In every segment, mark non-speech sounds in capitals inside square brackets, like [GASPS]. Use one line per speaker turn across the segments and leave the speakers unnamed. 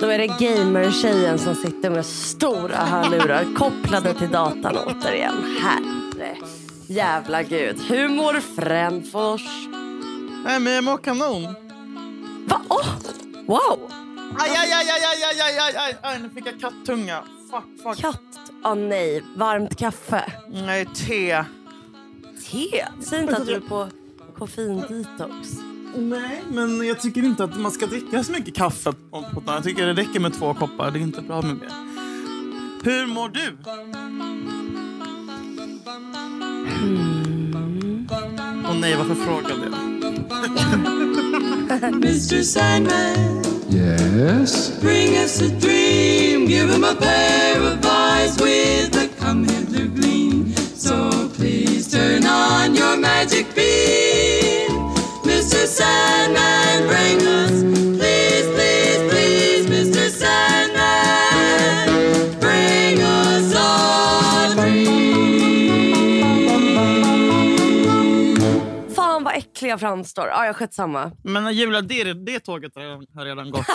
Då är det gamertjejen som sitter med stora hörlurar kopplade till datan återigen. Herre jävla gud. Hur mår Fränfors?
Nej, men jag mår kanon.
Va? Oh, wow!
Aj, aj, aj, aj, aj, aj, aj, aj, aj, nu fick jag kattunga. Fuck, fuck.
Katt? Åh oh, nej. Varmt kaffe?
Nej, te.
Te? Säg inte att du är på koffeindetox.
Nej, men jag tycker inte att man ska dricka så mycket kaffe. Jag tycker det räcker med två koppar. Det är inte bra med mer. Hur mår du?
Mm.
Åh nej, varför frågade jag? [LAUGHS]
Mr. Sandman,
Yes?
bring us a dream. Give him a pair of eyes with a come hither gleam. Turn on your magic beam. Mr. Sandman, bring us, please, please, please, Mr. Sandman, bring us a dream.
Fan vad äcklig jag framstår. Ja, jag skett samma.
Men Julia, det, det tåget har redan, har redan gått.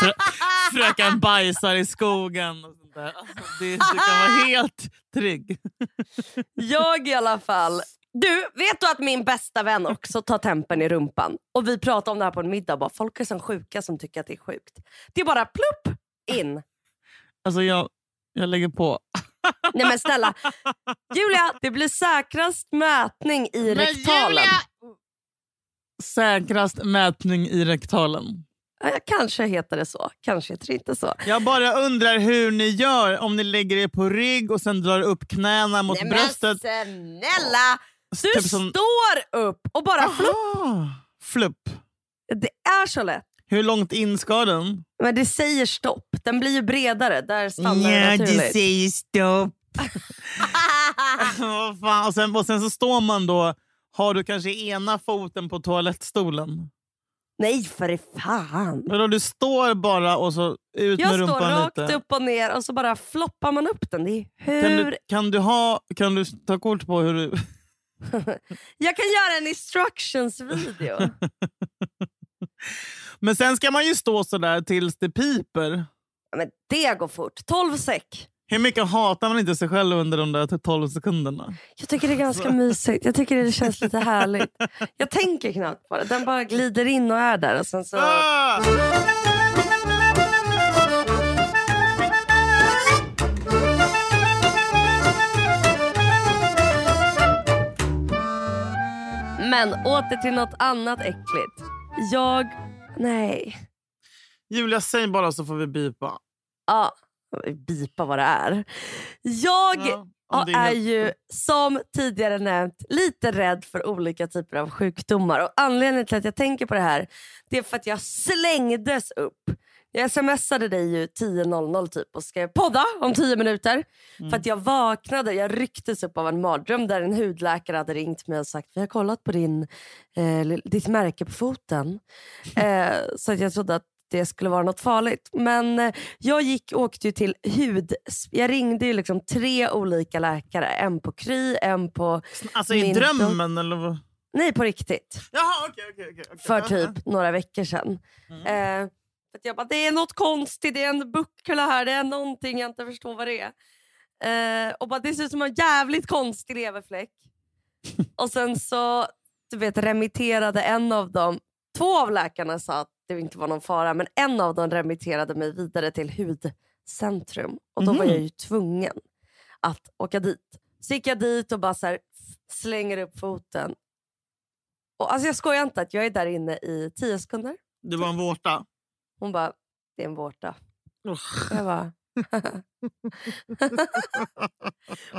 Frö, fröken bajsar i skogen. Där. Alltså, det, du kan vara helt trygg.
Jag i alla fall. Du, vet du att min bästa vän också tar tempen i rumpan? Och vi pratade om det här på en middag. Bara, folk är så sjuka som tycker att det är sjukt. Det är bara plupp in.
Alltså jag, jag lägger på.
Nej men snälla. Julia, det blir säkrast mätning i rektalen.
Säkrast mätning i rektalen.
Ja, Kanske heter det så, kanske heter det inte så.
Jag bara undrar hur ni gör om ni lägger er på rygg och sen drar upp knäna mot
Nej,
bröstet.
Men snälla! Du
Typ som-
står upp och bara flupp.
Aha, Flupp.
Det är så lätt.
Hur långt in ska den?
Men det säger stopp. Den blir ju bredare. Där stannar
Nja,
den
det
naturligt.
säger stopp. [LAUGHS] Och, sen, och sen så står man då, har du kanske ena foten på toalettstolen?
Nej för fan.
Men då du står bara och så ut
Jag
med
står
rumpan
rakt
lite.
upp och ner och så bara floppar man upp den. Det är hur...
Kan du, kan, du ha, kan du ta kort på hur du... [LAUGHS]
Jag kan göra en instructions-video. [LAUGHS]
Men sen ska man ju stå så där tills det piper.
Ja, men det går fort. 12 säck.
Hur mycket hatar man inte sig själv under de där 12 sekunderna?
Jag tycker det är ganska mysigt. Jag tycker det känns lite härligt. Jag tänker knappt på det. Den bara glider in och är där. Och sen så...
Ah!
Men åter till något annat äckligt. Jag... Nej.
Julia, säg bara så får vi bipa.
Ja, bipa vad det är. Jag
Ja,
är
helt-
ju som tidigare nämnt lite rädd för olika typer av sjukdomar. Och Anledningen till att jag tänker på det här det är för att jag slängdes upp. Jag smsade dig ju 10.00 typ och skrev podda om 10 minuter. För att jag vaknade, jag rycktes upp av en mardröm där en hudläkare hade ringt mig och sagt vi har kollat på din, eh, ditt märke på foten. [LAUGHS] eh, så att jag trodde att det skulle vara något farligt. Men eh, jag gick åkte till hud... Jag ringde ju liksom tre olika läkare. En på Kry, en på...
Alltså i drömmen eller vad?
Nej, på riktigt.
Jaha, okej, okej, okej.
För typ några veckor sedan.
Mm.
Eh, för jag bara, det är något konstigt, det är en buckla här, det är någonting jag inte förstår vad det är. Eh, och bara, det ser ut som en jävligt konstig leverfläck. [LAUGHS] och sen så du vet, remitterade en av dem, två av läkarna sa att det inte var någon fara, men en av dem remitterade mig vidare till hudcentrum. Och då var
Mhm.
jag ju tvungen att åka dit. Så gick jag dit och bara här, slänger upp foten. Och alltså jag skojar inte att jag är där inne i tio sekunder.
Det var en vårta.
Hon bara, det är en vårta.
Usch.
Jag bara...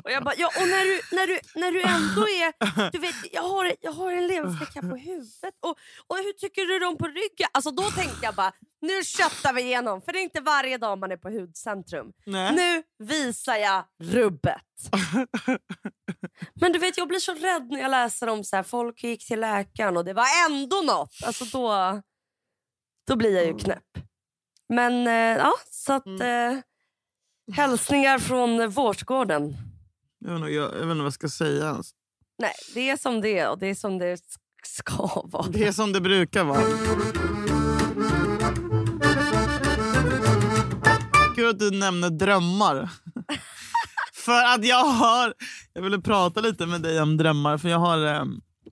och jag bara, ja, och när du, när, du, när du ändå är... Du vet, jag har, jag har en leverfläck här på huvudet. Och, och hur tycker du om på ryggen? Alltså då tänkte jag bara, nu köttar vi igenom. För det är inte varje dag man är på hudcentrum.
Nej.
Nu visar jag rubbet. Men du vet, jag blir så rädd när jag läser om så här, folk gick till läkaren och det var ändå något. Alltså då, då blir jag ju knäpp. Men eh, ja, så att... Eh, hälsningar från Vårtgården.
Jag vet, inte, jag, jag vet inte vad jag ska säga. ens.
Nej, det är som det är och det är som det ska vara.
Det är som det brukar vara. Kul att du nämner drömmar. [LAUGHS] för att jag har... Jag ville prata lite med dig om drömmar. För jag, har, eh,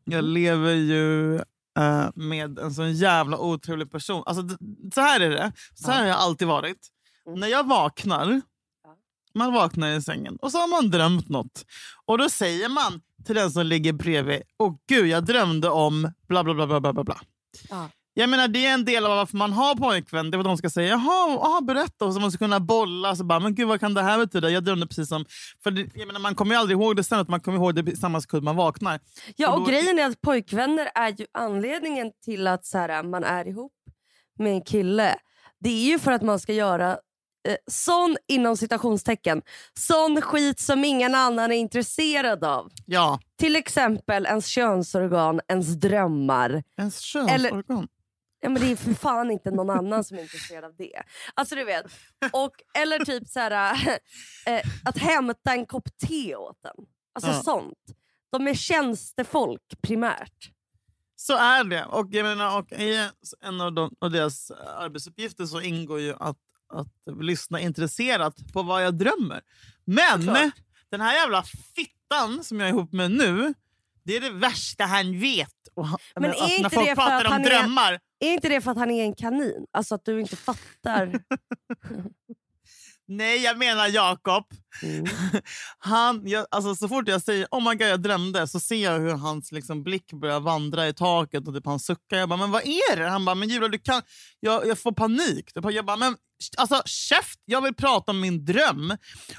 jag lever ju eh, med en sån jävla otrevlig person. Alltså, så här är det. Så här har jag alltid varit.
Mm.
När jag vaknar, man vaknar i sängen och så har man drömt något. Och då säger man till den som ligger bredvid, åh gud jag drömde om bla bla bla bla bla bla.
Ja.
Jag menar det är en del av varför man har pojkvän. Det är vad de ska säga. Jaha, aha, berätta. Och så måste kunna bolla. Så bara, men gud vad kan det här betyda? Jag drömde precis som... För det, jag menar, man kommer ju aldrig ihåg det sen. Att man kommer ihåg det samma sekund man vaknar.
Ja,
Och
och
då-
grejen är att pojkvänner är ju anledningen till att så här, man är ihop med en kille. Det är ju för att man ska göra eh, sån, inom citationstecken, sån skit som ingen annan är intresserad av.
Ja,
Till exempel ens könsorgan, ens drömmar.
ens könsorgan.
Ja, men det är för fan inte någon annan som är intresserad av det. Alltså du vet. Och, eller typ så här, eh, att hämta en kopp te åt en. Alltså
Ja.
sånt. De är tjänstefolk primärt.
Så är det. Och, jag menar, och I en av, de, av deras arbetsuppgifter så ingår ju att, att lyssna intresserat på vad jag drömmer. Men
Såklart.
den här jävla fittan som jag är ihop med nu, det är det värsta han vet. Och,
Men
alltså,
är
när
inte
folk
det för
pratar
att
om
han är-
drömmar.
Är inte det för att han är en kanin? Alltså att du inte fattar. [LAUGHS]
Nej, jag menar Jakob.
Mm. [LAUGHS]
Han, jag, alltså, så fort jag säger oh my God, jag drömde så ser jag hur hans liksom, blick börjar vandra i taket och typ, han suckar. Jag bara, men vad är det? Han bara, men Julia, du kan... Jag, jag får panik. Typ, Jag bara, men alltså käft! Jag vill prata om min dröm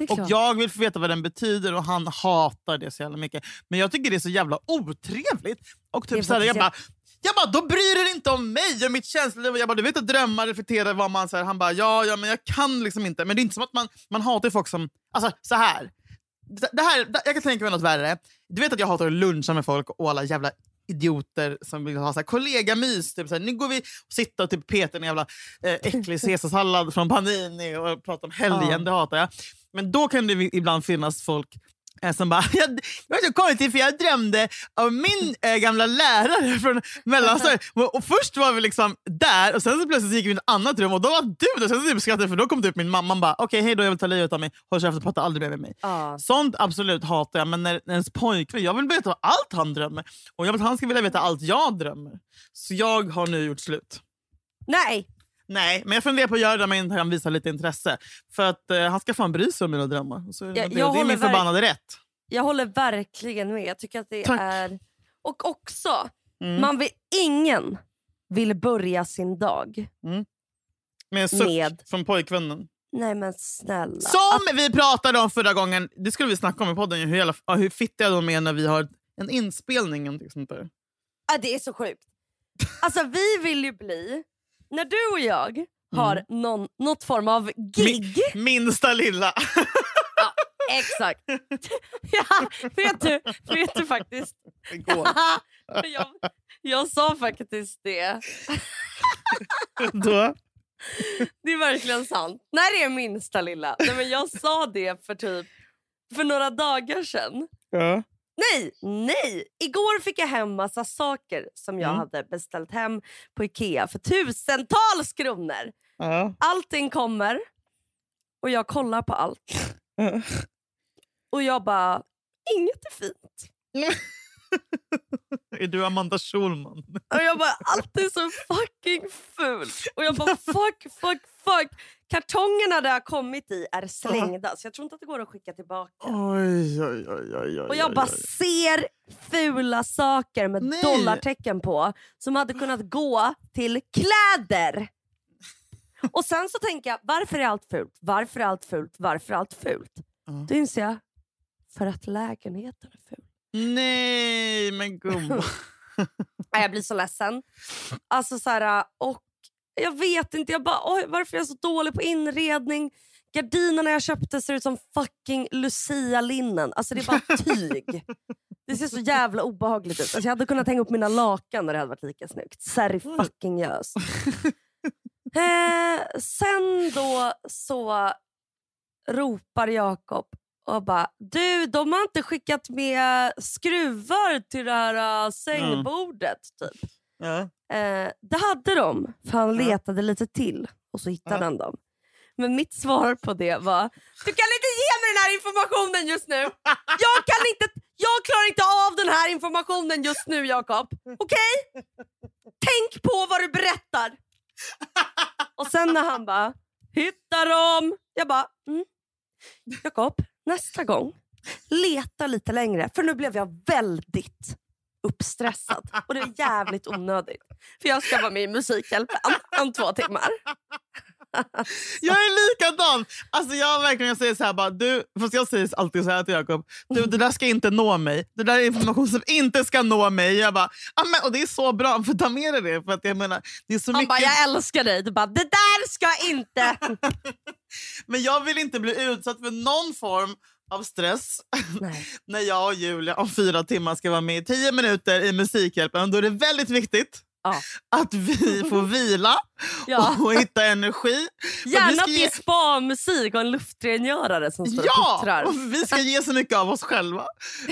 och jag vill få veta vad den betyder och han hatar det så jävla mycket. Men jag tycker det är så jävla otrevligt. Och typ så här, jag bara, jag bara, då bryr du inte om mig och mitt känsloliv. Jag bara, du vet att drömmar reflekterar vad man... Så här, han bara, ja, ja, men jag kan liksom inte. Men det är inte som att man, man hatar folk som... Alltså så här. Det det här, jag kan tänka mig något värre. Du vet att jag hatar att luncha med folk och alla jävla idioter som vill ha så här, kollegamys. Typ, så här, nu går vi och sitter och typ petar en jävla eh, äcklig caesarsallad från Panini och pratar om helgen.
Ja.
Det hatar jag. Men då kan det ibland finnas folk eh, som bara, [LAUGHS] jag, det var så konstigt för jag drömde av min eh, gamla lärare från mellanstadiet. och, och först var vi liksom där och sen så plötsligt gick vi i ett annat rum och då var du där. Sen så typ skrattade för då kom typ min mamma och bara, okej hej då jag vill ta livet av mig. Håll käften, prata aldrig mer med mig.
Ja.
Sånt absolut hatar jag, men när, när ens pojkvän, jag vill veta allt han drömmer. Och jag vill att han ska vilja veta allt jag drömmer. Så jag har nu gjort slut.
Nej,
Nej, men jag funderar på att göra det om jag inte kan visa lite intresse. För att eh, han ska fan bry sig om mina drömmar. Så är det,
Jag- jag
det är min förbannade rätt.
jag håller verkligen med. Jag tycker att det
Tack.
är... Och också,
Mm.
man vill, ingen vill börja sin dag.
Med en suck
Med-
från pojkvännen.
Nej men snälla.
Som vi pratade om förra gången, det skulle vi snacka om i podden, hur, jävla, hur fittiga de är när vi har en inspelning. Sånt där.
Ja, det är så sjukt. Alltså vi vill ju bli, när du och jag har någon, något form av gig.
Mi, minsta lilla. [LAUGHS]
Exakt. [LAUGHS] ja, vet, du, vet du faktiskt.
Igår. [LAUGHS]
jag, jag sa faktiskt det.
Då.
Det är verkligen sant. När det är minsta lilla. Nej, men jag sa det för typ för några dagar sedan.
Ja.
Nej, nej! Igår fick jag hem massa saker som jag
Mm.
hade beställt hem på Ikea för tusentals kronor.
Ja.
Allting kommer och jag kollar på allt. [LAUGHS] Och jag bara, inget är fint. [LAUGHS] [LAUGHS]
Är du Amanda Schulman?
Och jag bara, allt är så fucking fult. Och jag bara, fuck, fuck, fuck. Kartongerna det har kommit i är slängda så jag tror inte att det går att skicka tillbaka.
Oj, oj, oj, oj, oj.
Och jag bara ser fula saker med
Nej.
dollartecken på som hade kunnat gå till kläder. Och sen så tänker jag, varför är allt fult? Varför är allt fult? Varför är allt fult?
Ja.
Då inser jag, för att lägenheten är ful.
Nej, men gumman. [LAUGHS]
Jag blir så ledsen. Alltså så här, och jag vet inte, jag bara, oj, varför är jag så dålig på inredning? Gardinerna jag köpte ser ut som fucking Lucia-linnen. Alltså det är bara tyg. Det ser så jävla obehagligt ut. Alltså jag hade kunnat hänga upp mina lakan och det hade varit lika snyggt. Serry fucking gös. [LAUGHS] Eh, sen då så ropar Jakob och bara du de har inte skickat med skruvar till det här uh, sängbordet. Typ.
Ja.
Eh, det hade de, för han
Ja.
letade lite till och så hittade han dem. Men mitt svar på det var, du kan inte ge mig den här informationen just nu. Jag, kan inte, jag klarar inte av den här informationen just nu Jakob. Okej? Tänk på vad du berättar. Och sen när han bara, hitta dem. Jag bara, mm. Jakob, nästa gång, leta lite längre. För nu blev jag väldigt uppstressad. Och det är jävligt [LAUGHS] onödigt. För jag ska vara med i Musikhjälpen om två timmar.
Jag är likadan! Alltså jag verkligen jag säger så här bara, du, fast jag säger alltid så här till Jakob. Du, det där ska inte nå mig. Det där är information som inte ska nå mig. Jag bara, ah, och det är så bra, för ta med dig det. För att jag menar, det är så
Han
mycket,
bara, jag älskar dig. Du bara, det där ska inte... [LAUGHS]
Men jag vill inte bli utsatt för någon form av stress [LAUGHS] när jag och Julia om fyra timmar ska vara med i tio minuter i Musikhjälpen. Då är det väldigt viktigt
Ja.
att vi får [LAUGHS] vila
Ja.
och hitta energi.
Gärna
ska
att det
ge-
är spa-musik och en luftrengörare som står och
Ja!
puttrar.
Och vi ska ge så mycket av oss själva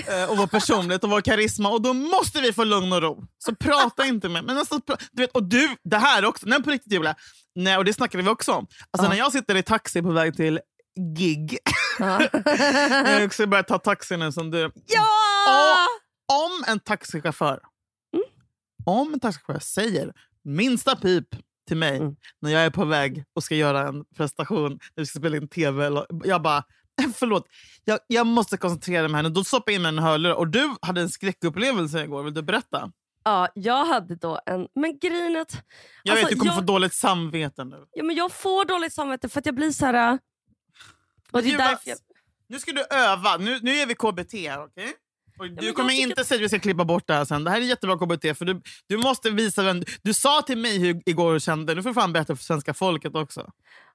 eh, och vår personlighet och vår karisma och då måste vi få lugn och ro. Så prata [LAUGHS] inte med men alltså, du vet, Och du, det här också, nej på riktigt Julia, nej, och det snackade vi också om. Alltså
Ja.
när jag sitter i taxi på väg till gig,
Ja. [LAUGHS]
jag också börjat ta taxi nu som du.
ja!
Om en taxichaufför. Om en taxichaufför säger minsta pip till mig
Mm.
när jag är på väg och ska göra en prestation, när vi ska spela in tv. Eller, jag bara, förlåt, jag, jag måste koncentrera mig här nu. Då stoppar jag in mig en hörlurar. Och du hade en skräckupplevelse igår, vill du berätta?
ja, jag hade då en... Men att...
Jag
Alltså,
vet du kommer
jag-
få dåligt samvete nu.
Ja, men jag får dåligt samvete för att jag blir så här... äh, Och det är därför jag,
Nu ska du öva. Nu, nu är vi KBT här, okej? Och du
jag
kommer
tycker-
inte säga att vi ska klippa bort det här sen. Det här är jättebra KBT. För du, du måste visa vem du, du sa till mig hur igår du kände. Nu får du fan berätta för svenska folket också.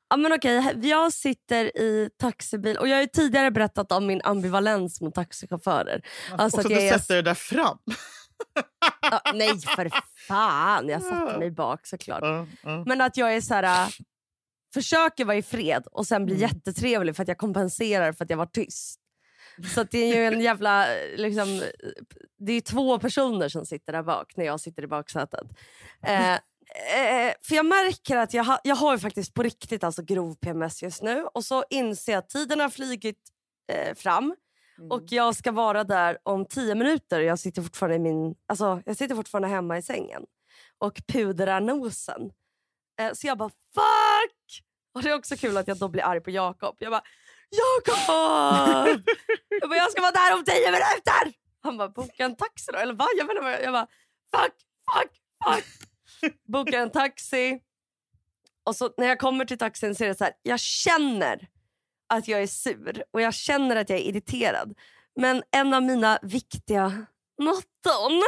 ja, men okej, jag sitter i taxibil och jag har ju tidigare berättat om min ambivalens mot taxichaufförer. Alltså
och
att
så
jag
du
är-
sätter det där fram.
Ja, nej för fan, jag [LAUGHS] satte mig bak såklart.
Ja, ja.
Men att jag är så här, äh, försöker vara i fred och sen blir jättetrevlig för att jag kompenserar för att jag var tyst. [LAUGHS] Så det är ju en jävla... Liksom, det är två personer som sitter där bak när jag sitter i baksätet. Eh, eh, för jag märker att jag, ha, jag har ju faktiskt på riktigt alltså grov PMS just nu. Och så inser jag att tiden har flugit eh, fram. Och jag ska vara där om tio minuter. Jag sitter fortfarande, i min, alltså, jag sitter fortfarande hemma i sängen och pudrar nosen. Eh, så jag bara fuck! Och det är också kul att jag då blir arg på Jakob. Jag bara Jakob! [LAUGHS] jag, bara, jag ska vara där om tio minuter! Han bara boka en taxi då. Eller vad? Jag, jag, jag bara fuck, fuck, fuck. Boka en taxi. Och så när jag kommer till taxin så är det så här. Jag känner att jag är sur och jag känner att jag är irriterad. Men en av mina viktiga motton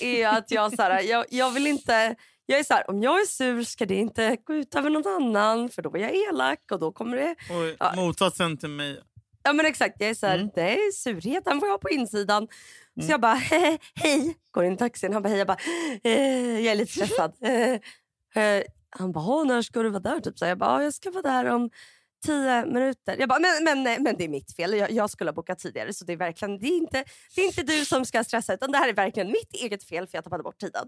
är att jag, så här, jag, jag vill inte... Jag är så här, om jag är sur ska det inte gå ut över någon annan för då är jag elak och då kommer det...
Oj,
Ja.
Motsatsen till mig.
Ja men exakt, jag är så här,
Mm.
nej surheten får jag på insidan. Så jag bara, hej, går in i taxin. Han bara, hej. Jag bara, eh, jag är lite stressad. [LAUGHS] Eh, han bara, "Åh, när ska du vara där? Typ så jag bara, "Ja, jag ska vara där om tio minuter. Jag bara, men, men, men det är mitt fel. Jag, jag skulle ha bokat tidigare. Så det är verkligen det är inte, det är inte du som ska stressa utan det här är verkligen mitt eget fel för jag tappade bort tiden.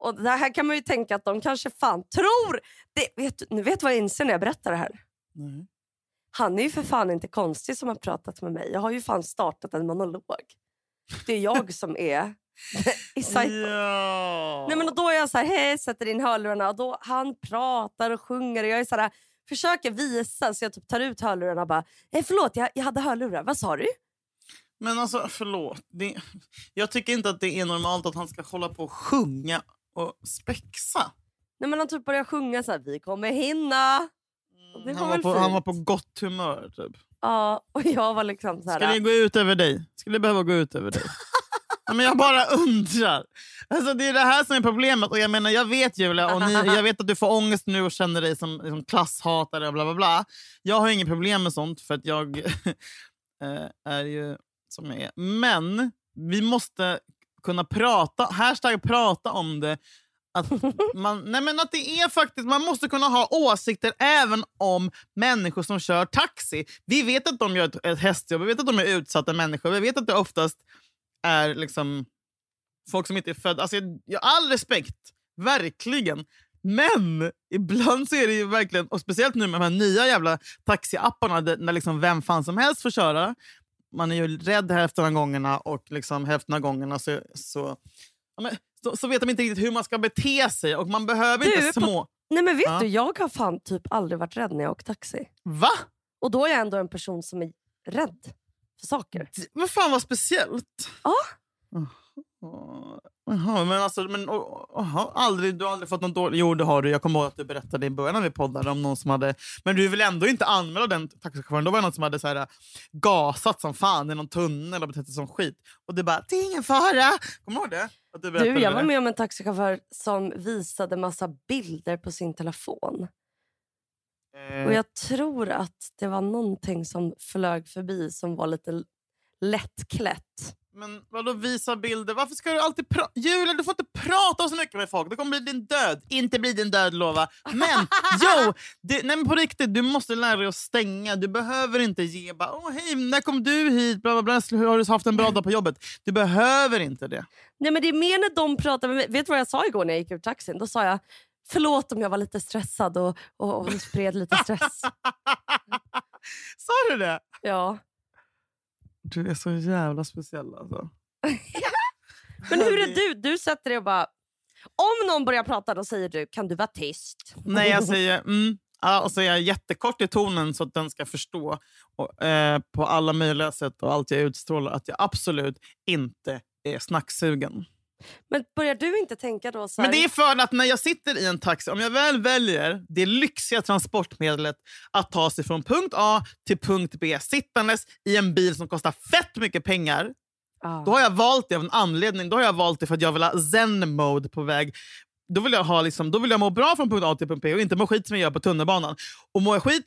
Och det här kan man ju tänka att de kanske fan tror... Det, vet, nu vet du vad jag inser när jag berättar det här?
Nej.
Han är ju för fan inte konstig som har pratat med mig. Jag har ju fan startat en monolog. Det är jag som är [LAUGHS] i.
Ja.
Nej, men och då är jag så här, hej, sätter in hörlurarna och då han pratar och sjunger och jag är så här, försöker visa så jag typ tar ut hörlurarna och bara, eh, förlåt jag, jag hade hörlurar, vad sa du?
Men alltså, förlåt. Det, jag tycker inte att det är normalt att han ska hålla på och sjunga och spexa.
Nej men han typ börjar sjunga så här, vi kommer hinna. Det var
Han var, på, han var på gott humör. Typ.
Ja, och jag var liksom så här,
Ska det gå ut över dig? Skulle det behöva gå ut över dig? [LAUGHS] Ja, men jag bara undrar. Alltså, det är det här som är problemet. Och jag, menar, jag vet Julia, och ni, jag vet att du får ångest nu och känner dig som, som klasshatare och bla bla bla. Jag har inget problem med sånt för att jag [LAUGHS] eh, är ju som jag är. Men vi måste kunna prata, hashtag prata om det Att, [LAUGHS] man, nej men att det är faktiskt, man måste kunna ha åsikter även om människor som kör taxi. Vi vet att de gör ett, ett hästjobb, vi vet att de är utsatta människor. Vi vet att det oftast är liksom folk som inte är födda... Alltså jag, jag har all respekt, verkligen. Men ibland så är det ju verkligen, och speciellt nu med de här nya jävla taxiapparna där, när liksom vem fan som helst får köra. Man är ju rädd hälften av gångerna och liksom hälften av gångerna så, så, ja, men, så, så vet de inte riktigt hur man ska bete sig och man behöver
Du,
inte
på-
små...
Nej men vet
Ja.
du, jag har fan typ aldrig varit rädd när jag åkt taxi.
Va?
Och då är jag ändå en person som är rädd för saker.
Vad fan vad speciellt.
Ja.
Jaha, men alltså, men, oh, aldrig, du har aldrig fått någon dålig... Jo, det har du. Jag kommer ihåg att du berättade i början när vi poddade om någon som hade... Men du vill ändå inte anmäla den taxichauffören. Då var det någon som hade så här, gasat som fan i någon tunnel och betett sig som skit. Och du bara, det är ingen fara. Kommer du ihåg det? Att du,
Du, jag var med om en taxichaufför som visade massa bilder på sin telefon.
Eh,
Och jag tror att det var någonting som flög förbi som var lite lättklätt.
Men vadå visa bilder? Varför ska du alltid prata? Julia, du får inte prata så mycket med folk. Det kommer bli din död. Inte bli din död, lova. Men [LAUGHS] jo, det, nej, men på riktigt, du måste lära dig att stänga. Du behöver inte ge bara Åh, hej, när kom du hit? Bla, bla, bla. Har du haft en bra dag på jobbet? Du behöver inte det.
Nej men det är mer när de pratar med mig. Vet du vad jag sa igår när jag gick ur taxin? Då sa jag förlåt om jag var lite stressad och, och, och spred lite stress. [LAUGHS]
Sa du det?
Ja.
Du är så jävla speciell alltså. [LAUGHS]
Men hur är du? Du sätter dig och bara... Om någon börjar prata då säger du kan du vara tyst?
Nej, jag säger mm. Ja, och så är jag jättekort i tonen så att den ska förstå och, eh, på alla möjliga sätt och allt jag utstrålar att jag absolut inte är snacksugen.
Men börjar du inte tänka då så här,
Men det är för att när jag sitter i en taxi, om jag väl väljer det lyxiga transportmedlet att ta sig från punkt A till punkt B sittandes i en bil som kostar fett mycket pengar.
Ja.
Då har jag valt det av en anledning. Då har jag valt det för att jag vill ha zen-mode på väg. Då vill, jag ha liksom, då vill jag må bra från punkt A till punkt B och inte må skit som jag gör på tunnelbanan. Och mår jag skit,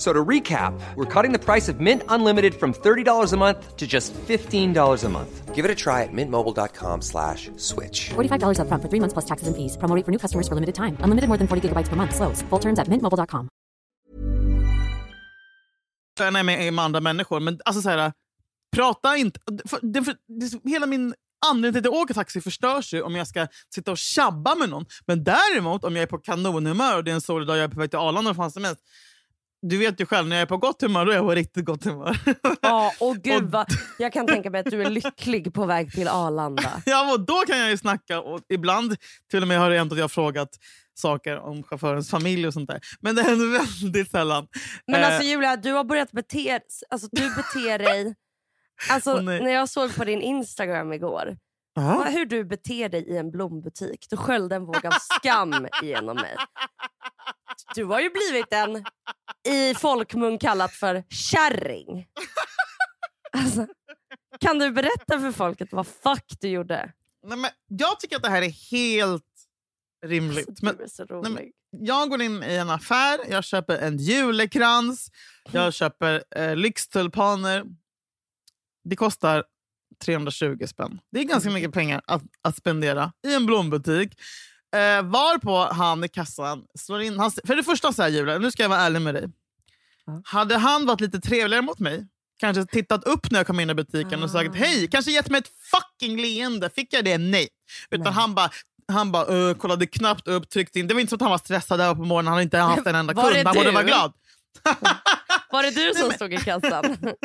So to recap, we're cutting the price of Mint Unlimited from $30 a month to just $15 a month. Give it a try at mintmobile.com slash switch.
$45 upfront for three months plus taxes and fees. Promo rate for new customers for limited time. Unlimited more than 40 gigabytes per month. Slows. Full terms at mintmobile.com.
när jag är med, med andra människor. Men alltså så här, prata inte... För, det, för, det, hela min anledning till att jag åker taxi förstörs ju om jag ska sitta och tjabba med någon. Men däremot om jag är på kanonhumör och det är en solig dag jag är på väg till Arlanda eller vad fan som helst. Du vet ju själv, när jag är på gott humör då är jag på riktigt gott humör. [LAUGHS]
Ja, och gud
Och-
vad, jag kan tänka mig att du är lycklig på väg till Arlanda. [LAUGHS]
ja, och då kan jag ju snacka. Och ibland till och med har det hänt att jag frågat saker om chaufförens familj och sånt där. Men det händer [LAUGHS] väldigt sällan.
Men
Eh,
alltså Julia, du har börjat bete, alltså, du beter dig... Alltså, när jag såg på din Instagram igår, hur du beter dig i en blombutik. Du sköljde en våg av skam igenom mig. Du har ju blivit en, i folkmun kallat för kärring. Alltså, kan du berätta för folket vad fuck du gjorde?
Nej, men jag tycker att det här är helt rimligt.
Alltså,
Men nej, men- jag går in i en affär, jag köper en julekrans, jag köper eh, lyxtulpaner. Det kostar 320 spänn. Det är ganska mycket pengar att, att spendera i en blombutik. Eh, varpå han i kassan slår in... Han, för det första, så här, Julia, nu ska jag vara ärlig med dig. Hade han varit lite trevligare mot mig, kanske tittat upp när jag kom in i butiken och sagt
Ah.
hej, kanske gett mig ett fucking leende. Fick jag det? Nej. Utan
Nej.
han bara han bara uh, kollade knappt upp, tryckte in. Det var inte så att han var stressad där på morgonen. Han hade inte haft en enda [LAUGHS] kund. Han borde vara glad.
Var det du som
men-
stod i kassan? [LAUGHS]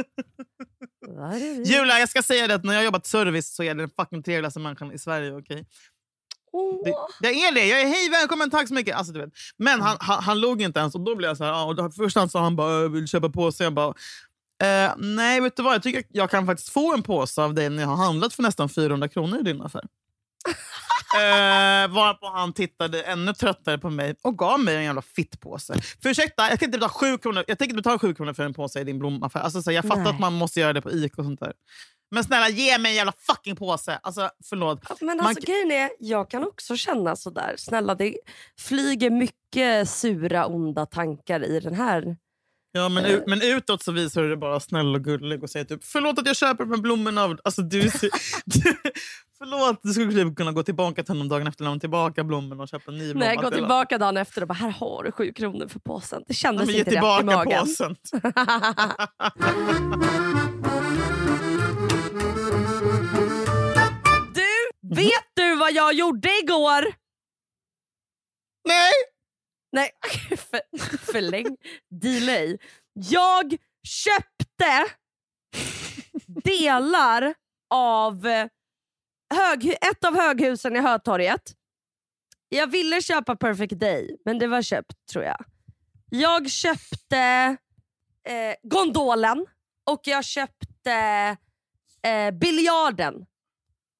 Julia, jag ska säga det att när jag har jobbat service så är det den fucking trevligaste människan i Sverige. Okay?
Åh.
Det, det är det. Jag är hej välkommen, tack så mycket. Alltså, du vet. Men han, han, han låg inte ens och då blev jag så här. Och då, först han sa han bara "Jag vill köpa påse. Jag bara eh, nej, vet du vad? Jag tycker jag kan faktiskt få en påse av dig när jag har handlat för nästan 400 kronor i din affär. Eh, varpå han tittade ännu tröttare på mig och gav mig en jävla fittpåse. För ursäkta, jag kan inte betala 7 kronor, jag tänker betala 7 kronor för en påse i din blomaffär. Alltså, så jag fattar
Nej.
att man måste göra det på ICA och sånt där. Men snälla ge mig en jävla fucking påse. Alltså förlåt.
Men
Man
alltså,
k-
grejen är, jag kan också känna sådär. Snälla, det flyger mycket sura, onda tankar i den här.
Ja, men, ut, men utåt så visar du dig bara snäll och gullig och säger typ förlåt att jag köper de här blommorna. av-" Alltså, du, [LAUGHS] du, förlåt, du skulle typ kunna gå tillbaka till honom dagen efter lämna tillbaka blommorna och köpa en ny blomma.
Går
till-
tillbaka dagen efter och bara, här har du sju kronor för påsen. Det kändes
ge
inte rätt i
tillbaka
magen.
påsen. [LAUGHS]
Du, vet du vad jag gjorde igår?
Nej!
Nej, [LAUGHS] för, förläng. Delay. Jag köpte [LAUGHS] delar av hög, ett av höghusen i Hötorget. Jag ville köpa Perfect Day, men det var köpt tror jag. Jag köpte eh, gondolen och jag köpte eh, biljarden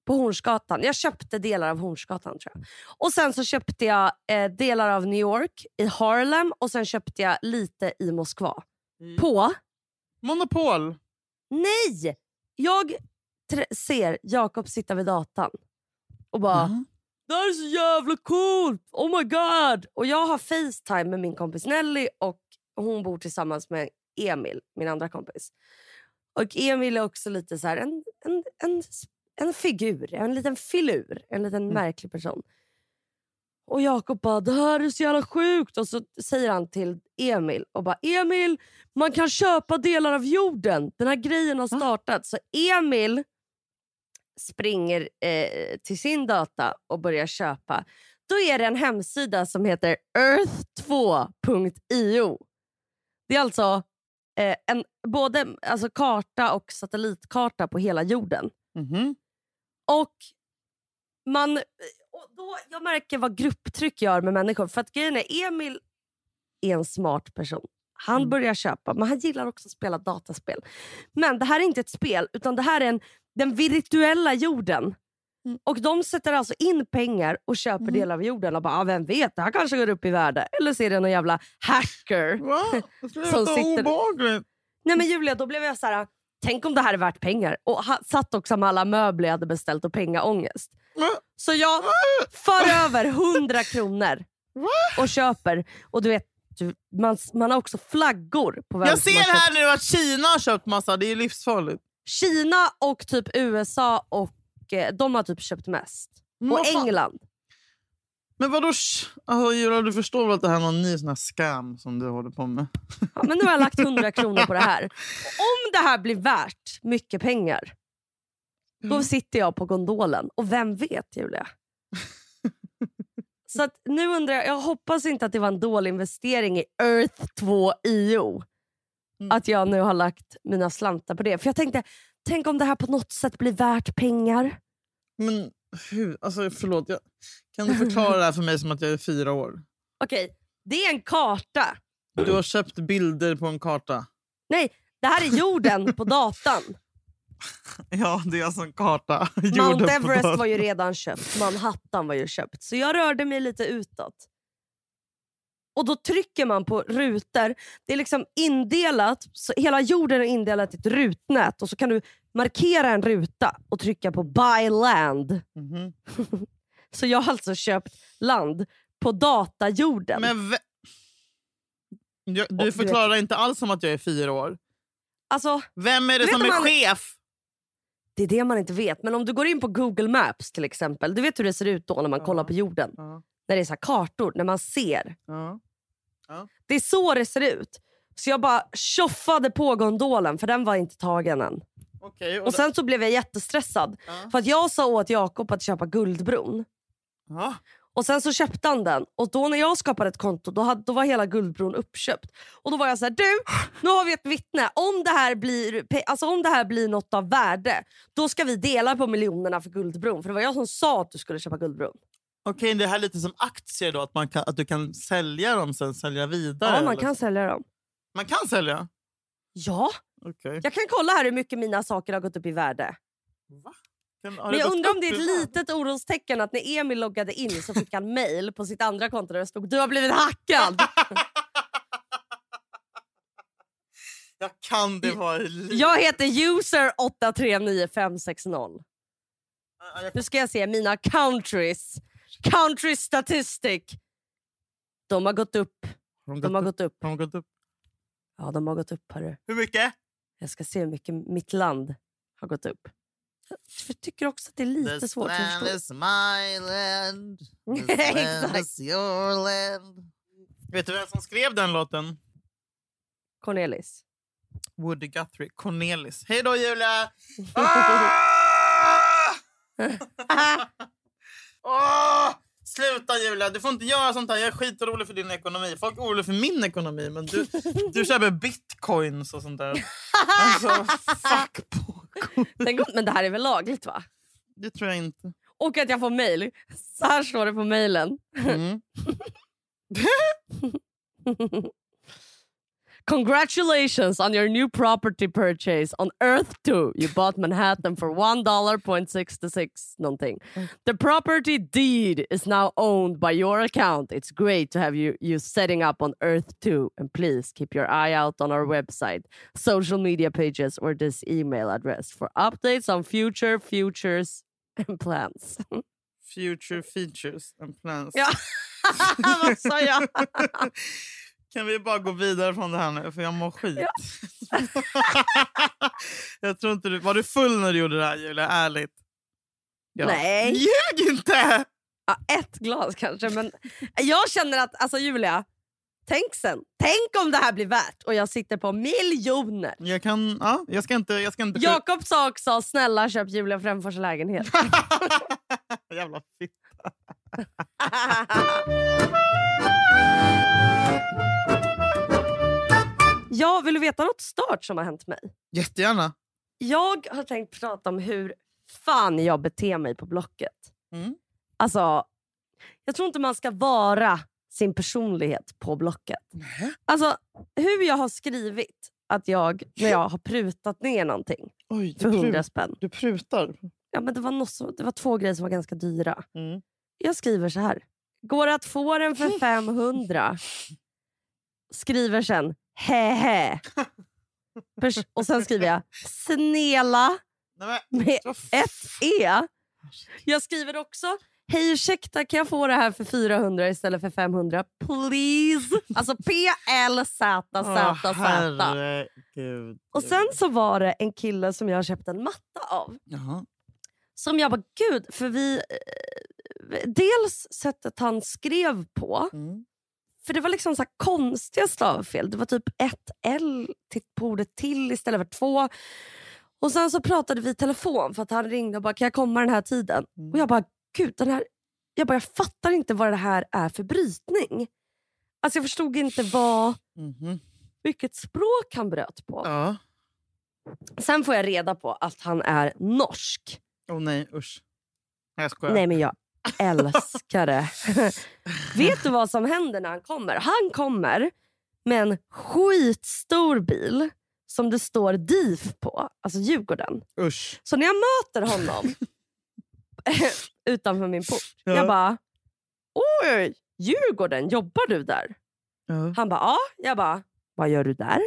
på Hornsgatan. Jag köpte delar av Hornsgatan tror jag. Och sen så köpte jag eh, delar av New York i Harlem och sen köpte jag lite i Moskva.
Mm.
På?
Monopol.
Nej! Jag ser Jakob sitta vid datan och bara
Mhm.
“Det här är så jävla coolt! Oh my god!” Och jag har Facetime med min kompis Nelly och hon bor tillsammans med Emil, min andra kompis. Och Emil är också lite så en, en, en, en figur, en liten filur, en liten märklig person. Och Jakob bara “det här är så jävla sjukt” och så säger han till Emil och bara “Emil, man kan köpa delar av jorden. Den här grejen har startat.” Så Emil springer eh, till sin data och börjar köpa. Då är det en hemsida som heter earth2.io. Det är alltså eh, en, både alltså karta och satellitkarta på hela jorden.
Mhm.
Och man, och då, jag märker vad grupptryck gör med människor. För att grejen är, Emil är en smart person. Han
Mm.
börjar köpa, men han gillar också att spela dataspel. Men det här är inte ett spel, utan det här är en, den virtuella jorden.
Mm.
Och de sätter alltså in pengar och köper delar av jorden och bara, ah, vem vet, det här kanske går upp i värde. Eller så är det någon jävla hacker.
Va? [LAUGHS]
Som sitter-
obehagligt.
Nej men Julia, då blev jag så här. tänk om det här är värt pengar. Och ha, satt också med alla möbler jag hade beställt och pengaångest.
Va?
Så jag för över 100 kronor och köper. Och du vet, du, man, man har också flaggor på vem
Jag ser här nu att Kina har köpt massa. Det är livsfarligt.
Kina och typ USA och eh, de har typ köpt mest.
Men
Och
vad fan-
England.
Men vadå? sh- Alltså, Julia, du förstår väl att det här är någon ny sån här scam som du håller på med?
Ja, men nu har jag lagt 100 [LAUGHS] kronor på det här. Och om det här blir värt mycket pengar, då sitter jag på gondolen. Och vem vet Julia? [LAUGHS] Så att nu undrar jag, jag hoppas inte att det var en dålig investering i Earth 2IO.
Mm.
Att jag nu har lagt mina slantar på det. För jag tänkte, tänk om det här på något sätt blir värt pengar.
Men hur? Alltså, förlåt. Jag, kan du förklara det här för mig som att jag är fyra år? [LAUGHS]
Okej, det är en karta.
Du har köpt bilder på en karta.
Nej, det här är jorden på [LAUGHS] datan.
Ja, det är alltså en karta.
Mount Everest var ju redan köpt, Manhattan var ju köpt. Så jag rörde mig lite utåt. Och då trycker man på rutor. Det är liksom indelat, så hela jorden är indelat i ett rutnät och så kan du markera en ruta och trycka på buy land.
Mhm. [LAUGHS]
Så jag har alltså köpt land på datajorden.
Men jag,
Och
du
du
förklarar inte alls som att jag är fyra år.
Alltså,
Vem är det
Du
som
om
är
man-
chef?
det är det man inte vet. Men om du går in på Google Maps till exempel. Du vet hur det ser ut då när man
Ja.
kollar på jorden.
Ja,
När det är så här kartor, när man ser.
ja.
Det är så det ser ut. Så jag bara tjoffade på gondolen för den var inte tagen än.
Okej, och
Och sen så blev jag jättestressad.
Ja.
För att jag sa åt Jakob att köpa Guldbron.
Ja.
Och sen så köpte han den. Och då när jag skapade ett konto då, hade, då var hela Guldbron uppköpt. Och då var jag så här, du nu har vi ett vittne. Om det här blir, pe- alltså om det här blir något av värde då ska vi dela på miljonerna för Guldbron. För det var jag som sa att du skulle köpa Guldbron.
Okej, det här är lite som aktier då? Att, man kan, att du kan sälja dem sen sälja vidare?
Ja, man
eller?
kan sälja dem.
man kan sälja?
Ja,
Okej.
jag kan kolla här hur mycket mina saker har gått upp i värde.
Va? Kan,
Men jag undrar om det är ett litet orostecken att när Emil loggade in så fick han mail på sitt andra konto där det stod du har blivit hackad. [LAUGHS]
Jag kan det vara.
Jag heter user 839560.
Ja, jag-
Nu ska jag se mina countries. Country statistic. De har gått upp.
Har de
De har
gått upp?
gått upp.
Har de gått upp?
Ja, de har gått upp. Hörru.
Hur mycket?
Jag ska se hur mycket mitt land har gått upp. Jag tycker också att det är lite
This
svårt att
land
förstå.
is my land. [LAUGHS] This land is your land. Vet du vem som skrev den låten?
Cornelis.
Woody Guthrie. Cornelis. Hej då Julia! [LAUGHS] Ah! [LAUGHS] Åh! Sluta Julia, du får inte göra sånt här. Jag är skitorolig för din ekonomi. Folk är oroliga för min ekonomi, men du, du köper bitcoins och sånt där. Alltså, fuck på.
Men det här är väl lagligt va?
Det tror jag inte.
Och att jag får mail. Så här står det på mailen.
Mm. [LAUGHS]
Congratulations on your new property purchase on Earth 2. You bought Manhattan for $1.66 nothing. The property deed is now owned by your account. It's great to have you, you setting up on Earth 2. And please keep your eye out on our website, social media pages, or this email address for updates on future futures and plans.
Future features and plans.
Ja. [LAUGHS] Vad sa jag? [LAUGHS]
Kan vi bara gå vidare från det här nu? För jag mår skit. [LAUGHS] jag tror inte du... Var du full när du gjorde det här, Julia? Ärligt. Ja.
Nej.
Ljug inte!
Ja, ett glas kanske. Men jag känner att, alltså Julia, tänk sen. Tänk om det här blir värt och jag sitter på miljoner.
Jag kan... Ja, jag ska inte... Jag ska inte
Jakob sa också, snälla köp Julia Fränfors lägenhet. [LAUGHS]
Jävla fitt. [LAUGHS]
jag vill du veta något stört som har hänt mig?
Jättegärna.
Jag har tänkt prata om hur fan jag beter mig på Blocket.
Mm.
Alltså, jag tror inte man ska vara sin personlighet på Blocket. Alltså, hur jag har skrivit att jag, när jag har prutat ner någonting
Oj,
för
du,
100
prut,
spänn.
du prutar.
Ja, men det, var något det var två grejer som var ganska dyra.
Mm.
Jag skriver så här. Går att få den för [LAUGHS] 500? Skriver sen hehe. Och sen skriver jag snela med ett e. Jag skriver också Hej ursäkta kan jag få det här för 400 istället för 500? Please! Alltså P-L-Z-Z-Z.
Åh, herregud.
Och sen så var det en kille som jag köpte en matta av.
Jaha.
Som jag bara, gud, för vi... Eh, dels sättet han skrev på,
Mm.
För det var liksom så konstiga stavfel. Det var typ ett L till, på ordet till istället för två. Och sen så pratade vi i telefon för att han ringde och bara, kan jag komma den här tiden?
Mm.
Och jag bara, gud, den här... Jag, bara, jag fattar inte vad det här är för brytning. Alltså jag förstod inte vad,
Mhm.
vilket språk han bröt på.
Ja.
Sen får jag reda på att han är norsk.
Åh nej, usch. Jag skojar.
Nej men jag älskar det. [LAUGHS] Vet du vad som händer när han kommer? Han kommer med en skitstor bil som det står DIF på, alltså Djurgården.
Usch.
Så när jag möter honom [LAUGHS] utanför min port,
Ja.
jag bara Oj, Djurgården, jobbar du där?
Ja.
Han bara ja. Jag bara, vad gör du där?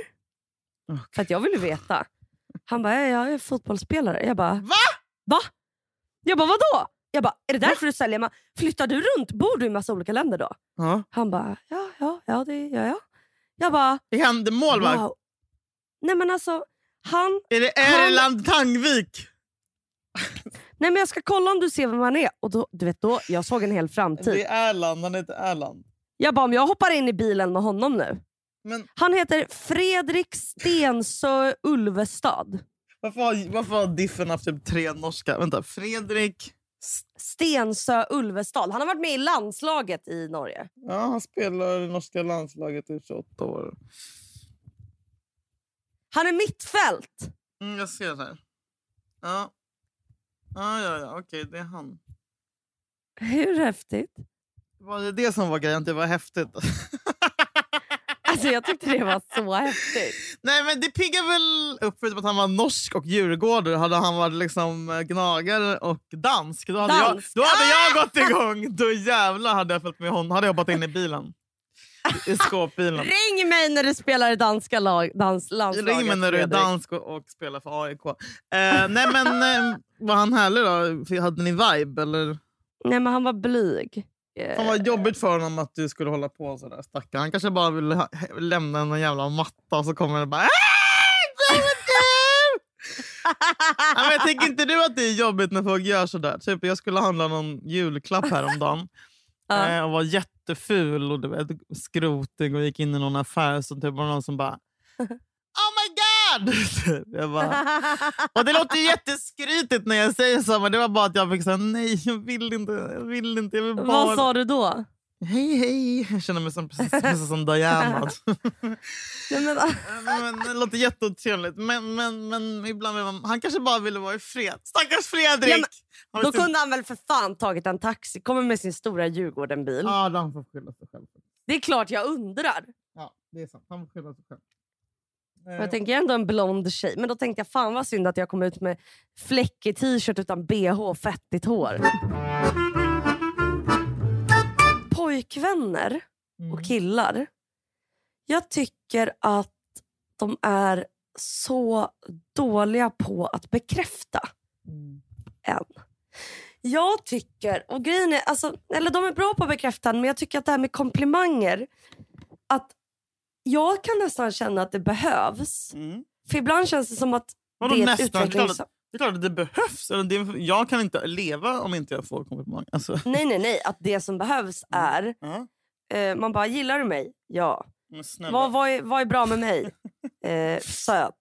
Okej.
För att jag ville veta. Han bara, ja, jag är fotbollsspelare. Jag bara,
Va?
Va? Jag bara, vadå? Jag bara, är det därför du säljer? Ma- Flyttar du runt? Bor du i massa olika länder då?
Ja.
Han bara, ja, ja, ja det gör jag. Jag bara,
Det händer målvakt.
wow. Nej men alltså, han...
Är det Erland Tangvik? [LAUGHS]
Nej men jag ska kolla om du ser vem han är. Och då, du vet då, jag såg en hel framtid.
Det är Erland, han heter Erland.
Jag bara, om jag hoppar in i bilen med honom nu.
Men
Han heter Fredrik Stensö Ulvestad.
varför har, varför har Diffen haft typ tre norska? Vänta, Fredrik...
Stensö Ulvestad. Han har varit med i landslaget i Norge.
Ja, han spelar i norska landslaget i 28 år.
Han är mittfält.
Mm, jag ser det här. Ja. Ja, ja, ja. okej, det är han.
Hur häftigt?
Var det det som var grejen? Det var häftigt? [LAUGHS]
Alltså jag tyckte det var så häftigt.
Nej, men det piggar väl upp. Förutom att han var norsk och djurgårdare hade han varit liksom eh, gnagare och dansk. Då hade,
Dansk.
Jag, då hade jag gått igång. Då jävlar hade jag följt med honom. hade jag hoppat in i bilen. i skåpbilen.
Ring mig när du spelar i danska lag, dans, landslaget.
Ring mig när du är dansk och, och spelar för AIK. Eh, nej men eh, var han härlig då? Hade ni vibe eller?
Nej men han var blyg.
Fan vad jobbigt för honom att du skulle hålla på sådär stackarn. Han kanske bara ville ha, lämna en jävla matta och så kommer det bara "Ah, det var du!" ja, men jag Tänker inte du att det är jobbigt när folk gör sådär? Typ, jag skulle handla någon julklapp häromdagen [LAUGHS]
Ja.
eh, och var jätteful och du vet, skrotig och gick in i någon affär så typ var någon som bara [LAUGHS] Oh my god! Typ. [LAUGHS] jag bara, och det låter ju jätteskrytigt när jag säger så, men det var bara att jag fick säga nej, jag vill inte. Jag vill inte jag vill bara...
Vad sa du då?
Hej, hej. Jag känner mig som, precis, precis som Diana. [LAUGHS]
Nej, men, [LAUGHS]
men, det låter jätteotrevligt. Men, men, men ibland vill man, han kanske bara ville vara i fred. Stackars Fredrik!
Ja, men då
visste-
kunde han väl för fan tagit en taxi, kommer med sin stora Djurgården-bil.
Ja, då han får skylla sig själv.
Det är klart jag undrar.
Ja, det är sant. Han får skylla sig själv. Eh,
Jag tänker ändå en blond tjej. Men då tänkte jag fan vad synd att jag kom ut med fläckig t-shirt utan bh och fettigt hår. Pojkvänner
mm.
och killar. Jag tycker att de är så dåliga på att bekräfta
Mm.
en. Jag tycker, och grejen är, alltså, eller de är bra på att bekräfta men jag tycker att det här med komplimanger, att jag kan nästan känna att det behövs.
Mm.
För ibland känns det som att
Vadå
det är ett
nästan?
utvecklings...
Klart Det är klart att det behövs. Eller det, jag kan inte leva om inte jag får komplimang. Alltså,
Nej, nej, nej. Att det som behövs är...
ja.
Eh, man bara, gillar du mig? Ja. Vad, vad, är, vad är bra med mig? [LAUGHS] Eh, söt.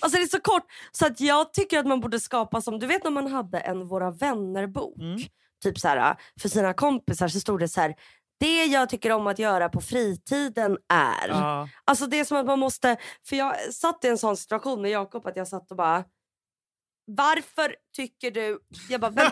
Alltså det är så kort. Så att jag tycker att man borde skapa som, du vet när man hade en Våra vänner-bok.
Mm.
Typ så här, för sina kompisar så stod det så här. Det jag tycker om att göra på fritiden är.
Ja.
Alltså det är som att man måste, för jag satt i en sån situation med Jakob att jag satt och bara varför tycker du... Jag bara, men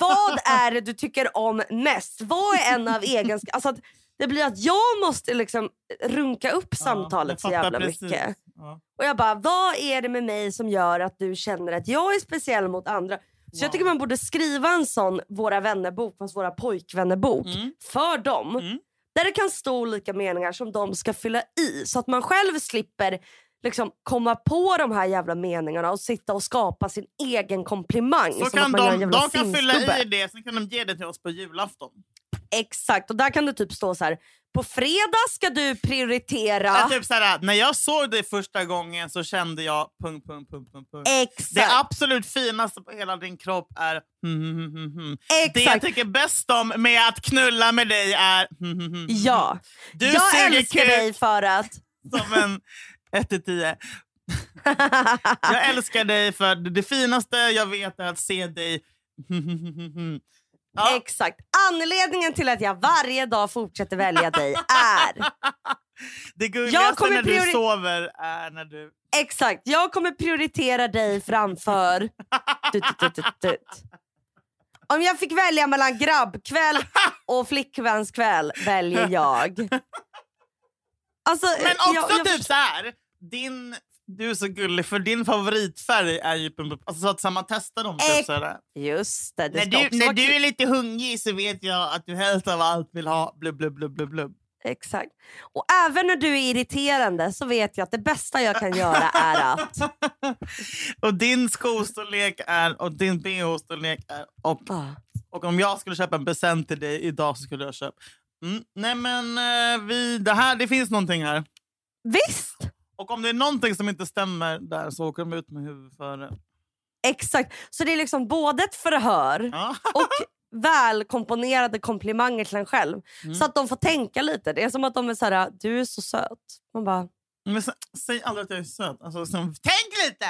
vad är det du tycker om mest? Vad är en av egenskaperna? Alltså att det blir att jag måste liksom runka upp samtalet
jag
så jävla
precis.
mycket.
Ja.
Och jag bara, vad är det med mig som gör att du känner att jag är speciell mot andra? Så jag tycker man borde skriva en sån Våra vänner-bok, fast Våra pojkvänner-bok,
Mm.
för dem.
Mm.
Där det kan stå olika meningar som de ska fylla i. Så att man själv slipper liksom komma på de här jävla meningarna och sitta och skapa sin egen komplimang.
Så kan de, de kan fylla i det, sen kan de ge det till oss på julafton.
Exakt, och där kan det typ stå så här. På fredag ska du prioritera...
Ja. Typ såhär, när jag såg dig första gången så kände jag... Punkt, punkt, punkt, punkt, punkt.
Exakt.
Det absolut finaste på hela din kropp är... hmm, hmm, hmm, hmm. Det jag
Exakt.
tycker bäst om med att knulla med dig är...
Ja.
Du
jag älskar dig för att...
som en 1 till 10. [LAUGHS] Jag älskar dig för det finaste jag vet är att se dig... Ja,
Exakt. Anledningen till att jag varje dag fortsätter välja dig är...
det
Jag
gulligaste när du sover är när du...
Exakt. Jag kommer prioritera dig framför... Dut, dut, dut. Om jag fick välja mellan grabbkväll och flickvänskväll väljer jag. [LAUGHS] Alltså,
Men också
jag, jag,
typ så här. Din, du är så gullig, för din favoritfärg är ju... Alltså, så att man testar dem. Typ,
Ex-
så här.
Just det. det
När, du, när du är lite hungrig så vet jag att du helst av allt vill ha blubb, blubb, blubb, blubb, blubb.
Exakt. Och även när du är irriterande så vet jag att det bästa jag kan göra är att... [LAUGHS]
och din skostorlek är, och din bh-storlek är, och,
Ah.
och om jag skulle köpa en present till dig idag så skulle jag köpa... Mm, nej men eh, vi, det, här, det finns någonting här.
Visst!
Och om det är någonting som inte stämmer där så åker de ut med huvudet före.
Exakt. Så det är liksom både ett förhör
Ja. [LAUGHS]
och välkomponerade komplimanger till en själv.
Mm.
Så att de får tänka lite. Det är som att de är så här, du är så söt. Man bara,
Men sä- säg aldrig att jag är söt. Alltså, så, tänk lite!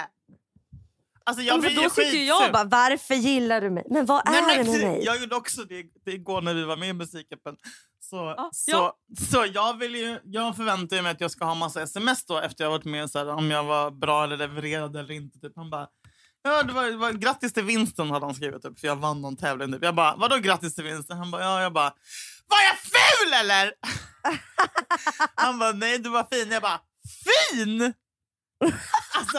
Alltså, jag
"Men för
blir ju
då tycker jag bara, varför gillar du mig? Men vad är
Nej,
det med mig?
Jag gjorde också det, det igår när vi var med i Musikhjälpen. Så,
Ja,
så,
ja.
så jag, vill ju, jag förväntar mig att jag ska ha massa sms då efter jag varit med så här, om jag var bra eller levererad eller inte. Typ. Han bara, ja, det var, det var, grattis till vinsten hade han skrivit typ, för jag vann någon tävling. Typ. Jag bara, vadå grattis till vinsten? Han bara, ja, jag bara, var jag ful eller? [LAUGHS] han bara, nej du var fin. Jag bara, fin? [LAUGHS] alltså,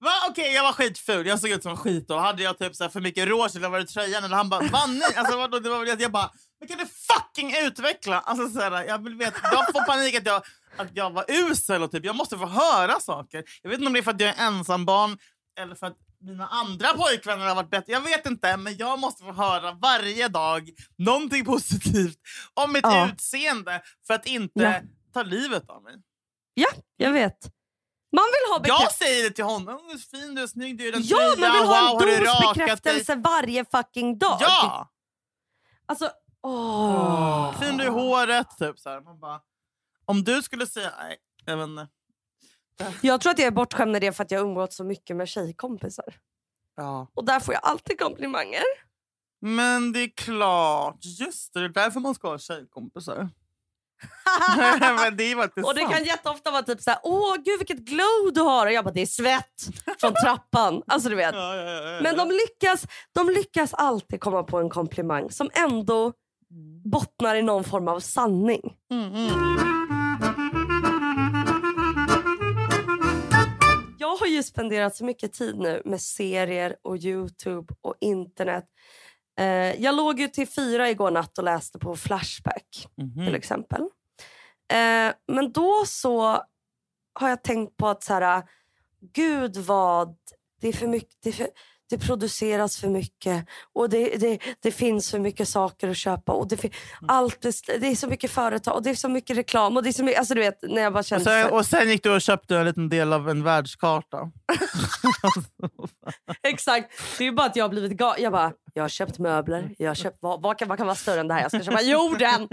Va? Okej, jag var skitful. Jag såg ut som skit. Och hade jag typ så för mycket rouge eller var det tröjan? Eller han bara, vann? Alltså, vadå? Det var väl att jag bara, Men kan du fucking utveckla? Alltså, så här, jag, vill veta, jag får panik att jag, att jag var usel och typ, jag måste få höra saker. Jag vet inte om det är för att jag är ensambarn eller för att mina andra pojkvänner har varit bättre. Jag vet inte, men jag måste få höra varje dag någonting positivt om mitt
Ja.
utseende för att inte
Ja.
ta livet av mig.
Ja, jag vet. Man vill ha
Jag säger det till honom. Du är fin, du är snygg, du är den
Ja,
tröja.
man vill ha
wow,
en dos
dig?
bekräftelse varje fucking dag.
Ja!
Alltså, åh.
Fin du är i håret. Typ, så. Man bara, om du skulle säga... Nej, jag vet inte.
Jag tror att jag är bortskämd med det för att jag umgått så mycket med tjejkompisar.
Ja.
Och där får jag alltid komplimanger.
Men det är klart. Just det, det är därför man ska ha tjejkompisar. Men det är faktiskt
Och det
sant.
kan jätteofta vara typ såhär, åh gud vilket glow du har. Och jag bara, det är svett från trappan. Alltså du vet.
Ja, ja, ja.
Men de lyckas, de lyckas alltid komma på en komplimang som ändå bottnar i någon form av sanning.
Mm, mm.
Jag har ju spenderat så mycket tid nu med serier och Youtube och internet. Eh, jag låg ju till fyra igår natt och läste på Flashback
Mhm.
till exempel. Eh, men då så har jag tänkt på att så här, gud vad det är för mycket. Det, är för, det produceras för mycket och det, det, det finns för mycket saker att köpa. Och det,
Mm.
allt det är så mycket företag och det är så mycket reklam. Och det är så mycket, alltså du vet, när jag bara
Och, sen, och sen gick du och köpte en liten del av en världskarta. [LAUGHS]
Exakt. Det är bara att jag har blivit galen. Jag bara, jag har köpt möbler. Jag har köpt, vad, vad, kan, vad kan vara större än det här? Jag ska köpa jorden!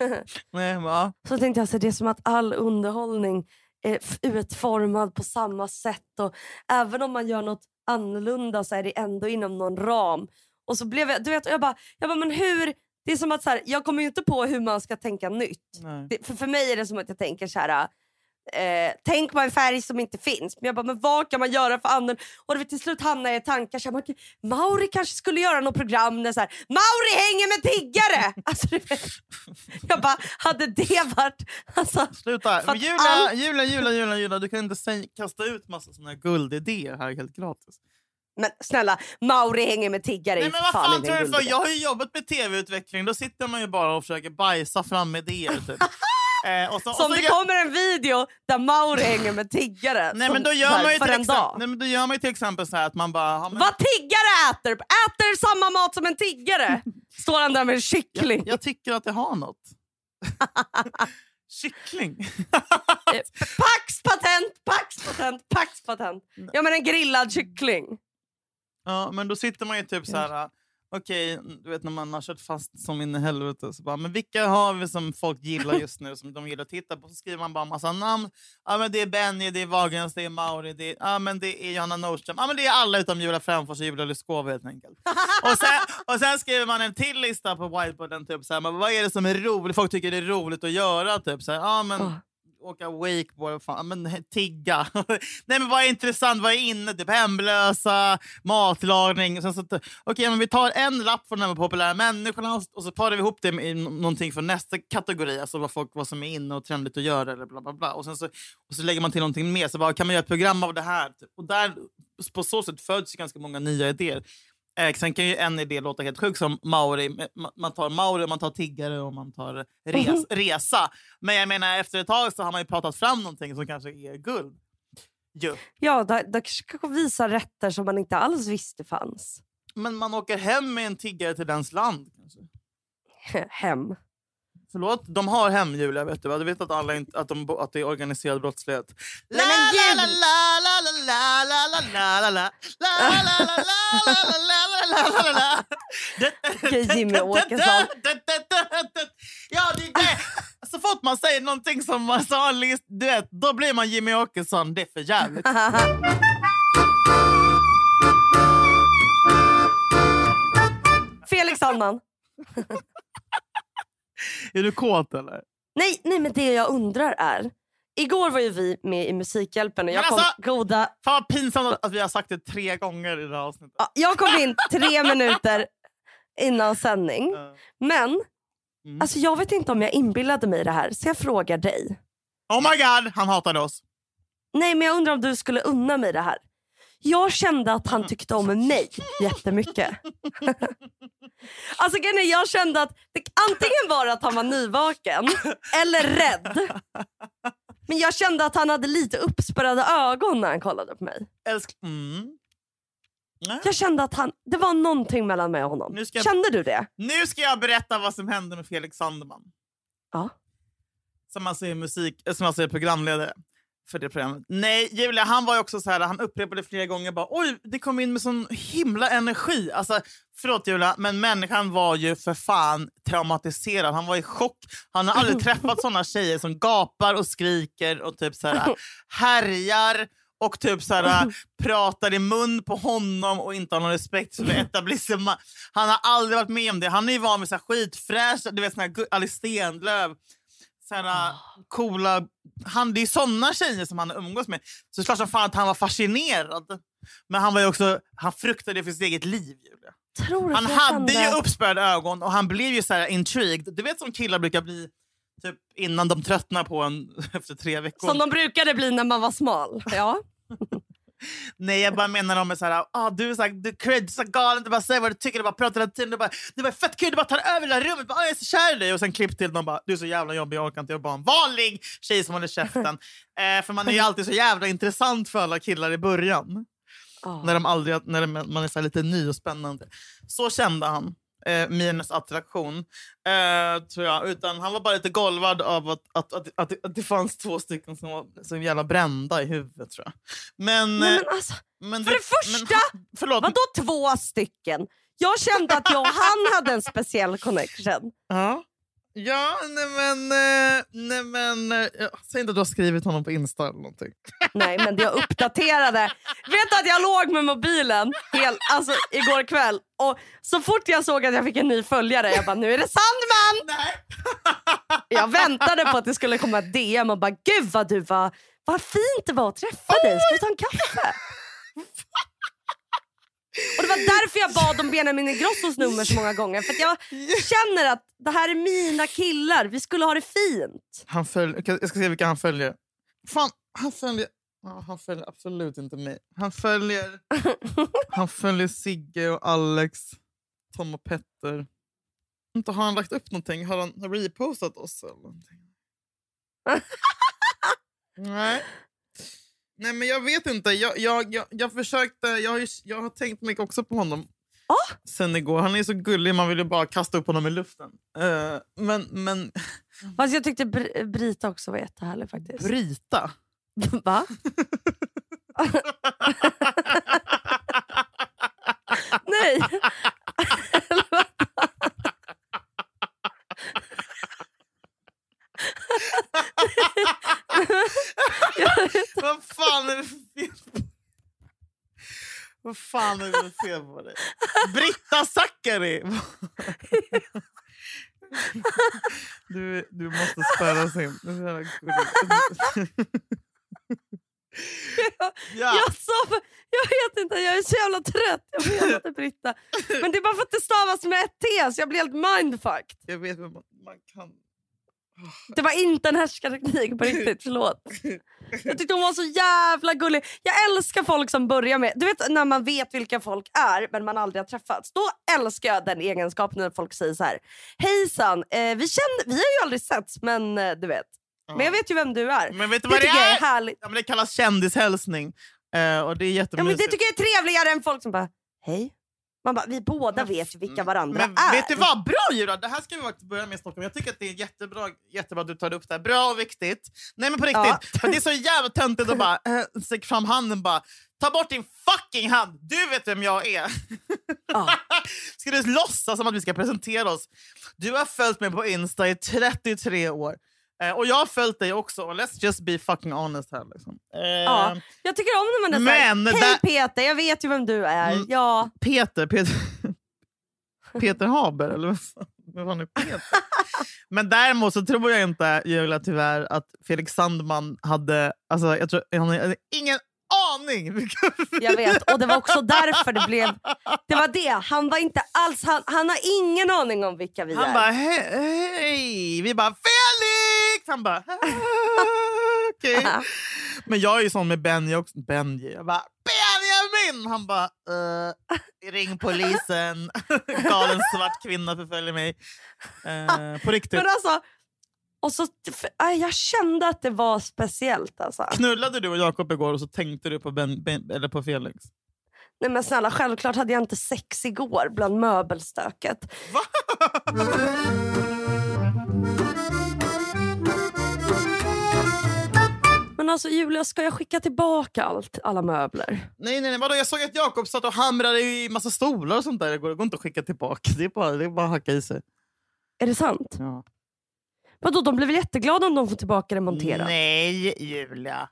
[LAUGHS]
Nej, ja.
Så tänkte jag, så det är som att all underhållning är utformad på samma sätt. Och även om man gör något annorlunda så är det ändå inom någon ram. Och så blev jag, du vet, jag bara, jag bara men hur? Det är som att så här, jag kommer ju inte på hur man ska tänka nytt. Det, för, för mig är det som att jag tänker så här. Eh, tänk på en färg som inte finns. Men jag bara, men vad kan man göra för annan? Och det, till slut hamnar jag i tankar. Så här, okej, Mauri kanske skulle göra något program där så här, Mauri hänger med tiggare! [LAUGHS] Alltså, jag bara, hade det varit... Alltså,
Sluta. Julia,
all-
Julia, Julia, Julia, Julia, du kan inte säga, kasta ut massa såna här guldidéer här helt gratis.
men snälla, Mauri hänger med tiggare.
Nej, men vad fan tror du för? Jag har ju jobbat med tv-utveckling. Då sitter man ju bara och försöker bajsa fram idéer. Typ. [LAUGHS] eh, och så, och
Som
så
det
gör-
kommer en video där Mauri hänger med tiggare.
Nej, men då gör, man ju
för
till
en
exempel,
dag.
nej, men då gör man ju till exempel så här att man bara... Ja, men,
Vad tiggare äter! Äter samma mat som en tiggare! [LAUGHS] Står han där med en kyckling.
jag, jag tycker att det har något. [LAUGHS] Kyckling.
Eh, Pax patent, Pax patent, Pax patent. Ja men en grillad kyckling.
Ja, men då sitter man ju typ så här... Okej, du vet när man har kört fast som in i helvete. Så bara, men vilka har vi som folk gillar just nu som de gillar att titta på? Så skriver man bara en massa namn. Ja, men det är Benny, det är Wahlgrens, det är Mauri, det är, ja, men det är Johanna Nordström. Ja, men det är alla utom Julia Fränfors och Julia Lyskova helt enkelt. och, sen, och sen skriver man en till lista på whiteboarden. Typ, så här, men vad är det som är roligt? Folk tycker det är roligt att göra. Typ, så här, ja, men, Åka wakeboard, fan, men [LAUGHS] tigga. Nej men vad är intressant, vad är inne? Typ hemlösa, matlagning. Sen så, t- men vi tar en lapp från de här populära människorna och, så parar vi ihop det med någonting från nästa kategori. Alltså vad, folk, vad som är inne och trendigt att göra. Eller bla, bla, bla. Och, sen så, och så lägger man till någonting mer. Så bara, kan man göra ett program av det här? Typ. Och där, på så sätt föds ganska många nya idéer. Eh, sen kan ju en idé låta helt sjuk som Mauri. Ma- Man tar Mauri, man tar tiggare och man tar res, resa. Men jag menar efter ett tag så har man ju pratat fram någonting som kanske är guld. Jo.
Ja, där kanske visa rätter som man inte alls visste fanns.
Men man åker hem med en tiggare till dens land. Kanske.
Hem.
Förlåt, de har hem Julia, vet du? Du vet att, alla inte, att, de, att det är organiserad brottslighet. La, la, la, la, la, la, la, la, la, la, la. La, la, la, la, la,
Okej, Jimmy Åkesson.
Ja, det är det. Så fort man säger någonting som man sa, du vet, då blir man Jimmy Åkesson. Det är för jävligt. [LAUGHS]
Felix Sandman. [LAUGHS]
Är du kåt eller?
Nej, nej, men det jag undrar är. Igår var ju vi med i Musikhjälpen och jag
Men
kom
alltså-
goda...
Fan vad pinsamt att vi har sagt det tre gånger i det här avsnittet.
Ja, Jag kom in tre [LAUGHS] minuter innan sändning. Men
Mm.
alltså, jag vet inte om jag inbillade mig det här så jag frågar dig.
Oh my god, han hatade oss.
Nej men jag undrar om du skulle unna mig det här. Jag kände att han tyckte om mig jättemycket. [LAUGHS] alltså jag kände att det antingen var att han var nyvaken [LAUGHS] eller rädd. Men jag kände att han hade lite uppspärrade ögon när han kollade på mig.
Älsk... Mm. Nej.
Jag kände att han, det var någonting mellan mig och honom.
Jag-
Kände du det?
Nu ska jag berätta vad som hände med Felix Sanderman.
Ja.
Som alltså är, musik, som alltså är programledare för det programmet. Nej, Julia han var också så här, han upprepade flera gånger bara oj, det kom in med sån himla energi. Alltså, förlåt Julia, men människan var ju för fan traumatiserad. Han var i chock. Han har aldrig [LAUGHS] träffat såna tjejer som gapar och skriker och typ så här, [LAUGHS] härjar och typ så här, [LAUGHS] pratar i mun på honom och inte har någon respekt för etablissemang. Han har aldrig varit med om det. Han är ju van vid så här skitfräscha, du vet såna här Alice Stenlöf, så här, coola... Han, det är såna tjejer som han umgås med. Så det är klart som fan att han var fascinerad. Men han var ju också, han fruktade för sitt eget liv. Julia.
Tror
Han hade ju uppspärrade ögon och han blev ju så här intrigued. Du vet som killar brukar bli typ innan de tröttnar på en [LAUGHS] efter tre veckor.
Som de brukade bli när man var smal. Ja. [LAUGHS]
Nej, jag bara menar om så här, ah, du är så, här, du cred, så galen, du bara säger vad du tycker, du bara pratar hela tiden. Du bara, du bara fett kul, du bara tar över hela rummet, bara, ah, jag är så kär i dig. Och sen klipp till någon bara, du är så jävla jobbig, jag orkar inte, jag bara en vanlig tjej som håller käften. [LAUGHS] eh, för man är ju alltid så jävla intressant för alla killar i början.
Ja.
När, de aldrig, när de, man är så lite ny och spännande. Så kände han. Eh, minus attraktion. Eh, tror jag. Utan han var bara lite golvad av att, att, att, att, att det fanns två stycken som var så jävla brända i huvudet. tror jag. Men,
Nej,
eh,
men alltså,
men
för det första,
förlåt.
vadå två stycken? Jag kände att jag och han hade en speciell connection.
Ja, ja nej men... eh, Nej, men eh, säg inte att du har skrivit honom på Insta eller någonting.
Nej men jag uppdaterade. Vet du att jag låg med mobilen hel, alltså, igår kväll och så fort jag såg att jag fick en ny följare jag bara nu är det Sandman!
Nej.
Jag väntade på att det skulle komma ett DM och bara gud vad du var, vad fint det var att träffa dig, ska vi ta en kaffe? [LAUGHS] Och Det var därför jag bad om Benjamin Ingrossos nummer så många gånger. För att jag känner att det här är mina killar, vi skulle ha det fint.
Han följer, jag ska se vilka han följer. Fan, han följer... Han följer absolut inte mig. Han följer, [LAUGHS] han följer Sigge och Alex, Tom och Petter. Inte har han lagt upp någonting? Har han har repostat oss eller någonting? [LAUGHS] Nej. Nej men jag vet inte. Jag, jag, jag, jag försökte, jag har, ju, jag har tänkt mycket också på honom. Sen igår. Han är så gullig, man vill ju bara kasta upp honom i luften. Eh, men, men [LAUGHS]
Fast jag tyckte Br- Brita också var jättehärlig faktiskt.
Brita?
Va? [LAUGHS] [LAUGHS] Nej. [LAUGHS]
Vad fan är det för fel på Vad fan är det för fel på dig? Britta Zackari! [LAUGHS] Du, du måste spärras in. Du är så jävla gullig. ja.
Jag, sa, jag vet inte, jag är så jävla trött. Jag vet inte Britta. Men det är bara för att det stavas med ett T så jag blir helt mindfucked.
Jag vet vad man, man kan...
Det var inte en härskarteknik på riktigt, förlåt. Jag tyckte hon var så jävla gullig. Jag älskar folk som börjar med... Du vet när man vet vilka folk är men man aldrig har träffats. Då älskar jag den egenskapen när folk säger så här. Hejsan, eh, vi, känner, vi har ju aldrig setts men eh, du vet. Men jag vet ju vem du är.
Men vet du
det
vad det
jag är
är?
härligt.
Ja, men det kallas kändishälsning. Eh, och det är
Ja, men det
jättemysigt.
tycker jag är trevligare än folk som bara hej. Man bara, vi båda vet ju vilka varandra
Men
är.
vet du vad? Bra Julia! Det här ska vi faktiskt börja med i Stockholm. Jag tycker att det är jättebra, jättebra att du tar upp det här. Bra och viktigt. Nej men på riktigt.
Ja.
För det är så jävla töntigt att bara [LAUGHS] äh, sträcka fram handen bara. Ta bort din fucking hand! Du vet vem jag är.
Ja. [LAUGHS]
ska du låtsas som att vi ska presentera oss? Du har följt mig på Insta i 33 år. Eh, och jag har följt dig också. Och let's just be fucking honest här. Liksom. Eh,
Ja, jag tycker om när man är
Men
såhär, hej Peter, jag vet ju vem du är.
Mm.
Ja.
Peter, Peter, [LAUGHS] Peter Haber, eller vad fan- vad är Peter? [LAUGHS] Men däremot så tror jag inte, Julia, tyvärr, att Felix Sandman hade... Alltså, jag tror, han hade ingen aning! [LAUGHS]
Jag vet, och det var också därför det blev... Det var det, han var inte alls... Han, han har ingen aning om vilka vi
Han
är.
bara hej, hej! Vi bara Felix! Han bara "Ah, [LAUGHS] okej. Men jag är ju sån med Benji också. Benji. Jag bara in! Han bara, eh, ring polisen. [LAUGHS] Galen svart kvinna förföljer mig. Eh, på riktigt.
Men alltså, och så, för, jag kände att det var speciellt. Alltså.
Knullade du och Jakob igår och så tänkte du på, ben, ben, eller på Felix?
Nej, men snälla, självklart hade jag inte sex igår bland möbelstöket.
Va? [LAUGHS]
Men alltså Julia, ska jag skicka tillbaka allt, alla möbler?
Nej, nej, nej. Vadå? Jag såg att Jakob satt och hamrade i massa stolar och sånt där. Det går, det går inte att skicka tillbaka. Det är bara, det är bara att hacka i sig.
Är det sant?
Ja.
Vadå, de blir väl jätteglada om de får tillbaka det monterat?
Nej, Julia.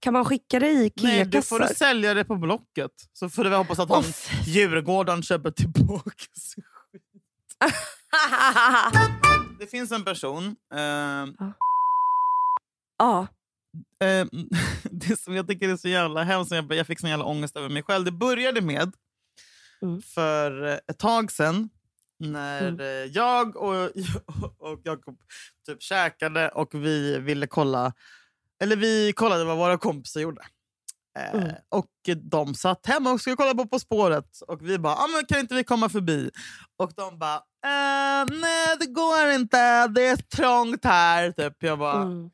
Kan man skicka det i
Nej, du får
Ikea-kassar?
du sälja det på Blocket. Så får du hoppas att han. Djurgården köper tillbaka [LAUGHS] sin skit. [LAUGHS] Det finns en person. Eh,
ja.
Eh, [LAUGHS] det som jag tycker är så jävla hemskt, jag, jag fick sån jävla ångest över mig själv. Det började med
Mm.
för eh, ett tag sedan när
Mm.
eh, jag och, [LAUGHS] och Jakob typ käkade och vi ville kolla eller vi kollade vad våra kompisar gjorde. Eh,
Mm.
Och de satt hemma och skulle kolla på På spåret. Och vi bara, ah, men kan inte vi komma förbi? Och de bara, eh, nej det går inte, det är trångt här. Typ. Jag bara,
Mm.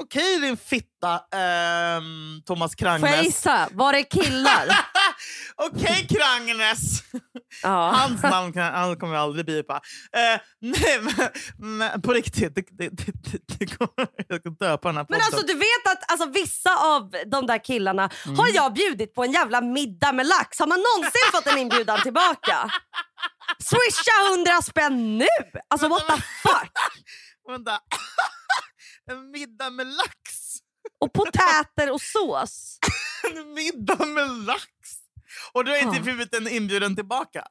Okej din fitta ehm, Thomas
Får jag
Krangnes.
gissa? Var det killar? [LAUGHS]
okej Krangnes! [LAUGHS]
ja.
Hans namn kan, han kommer jag aldrig bipa. Eh, nej, men, men på riktigt, det, det, det, det, kommer, jag ska döpa den här
Men
podden.
alltså du vet att alltså, vissa av de där killarna
Mm.
har jag bjudit på en jävla middag med lax. Har man någonsin fått en inbjudan tillbaka? Swisha hundra spänn nu! Alltså what the fuck? [LAUGHS]
Vänta. En middag med lax?
Och potäter och sås. [LAUGHS]
En middag med lax? Och du har inte
Ja.
blivit en inbjudan tillbaka?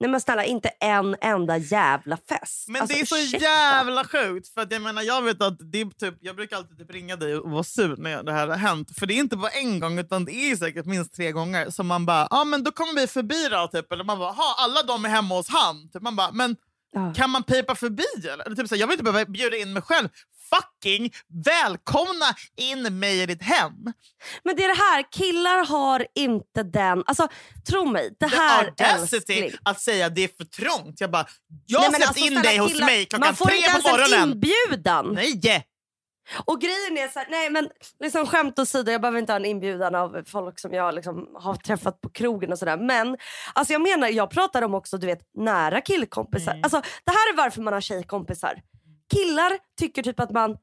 Nej men snälla, inte en enda jävla fest.
Men
alltså,
det är så
ursäkta.
jävla sjukt. För att jag menar, jag vet att det typ, jag brukar alltid typ ringa dig och vara sur när det här har hänt. För det är inte bara en gång utan det är säkert minst tre gånger som man bara, ja ah, men då kommer vi förbi då. Typ. Eller man bara, ha alla de är hemma hos han. Typ. Man bara, men
Ja.
kan man pipa förbi eller? typ så här, jag vill inte behöva bjuda in mig själv. Fucking välkomna in mig i ditt hem.
Men det är det här, killar har inte den... Alltså tro mig, det
The
här
audacity
älskling.
att säga det är för trångt. Jag bara, jag har släppt
alltså,
in dig hos
killar,
mig klockan
Man får
tre
inte
på
ens en
morgonen.
inbjudan.
Nej!
Och grejen är så här, nej men liksom skämt åsido, jag behöver inte ha en inbjudan av folk som jag liksom har träffat på krogen och sådär. Men alltså jag menar, jag pratar om också du vet nära killkompisar.
Mm.
Alltså det här är varför man har tjejkompisar. Killar tycker typ att man,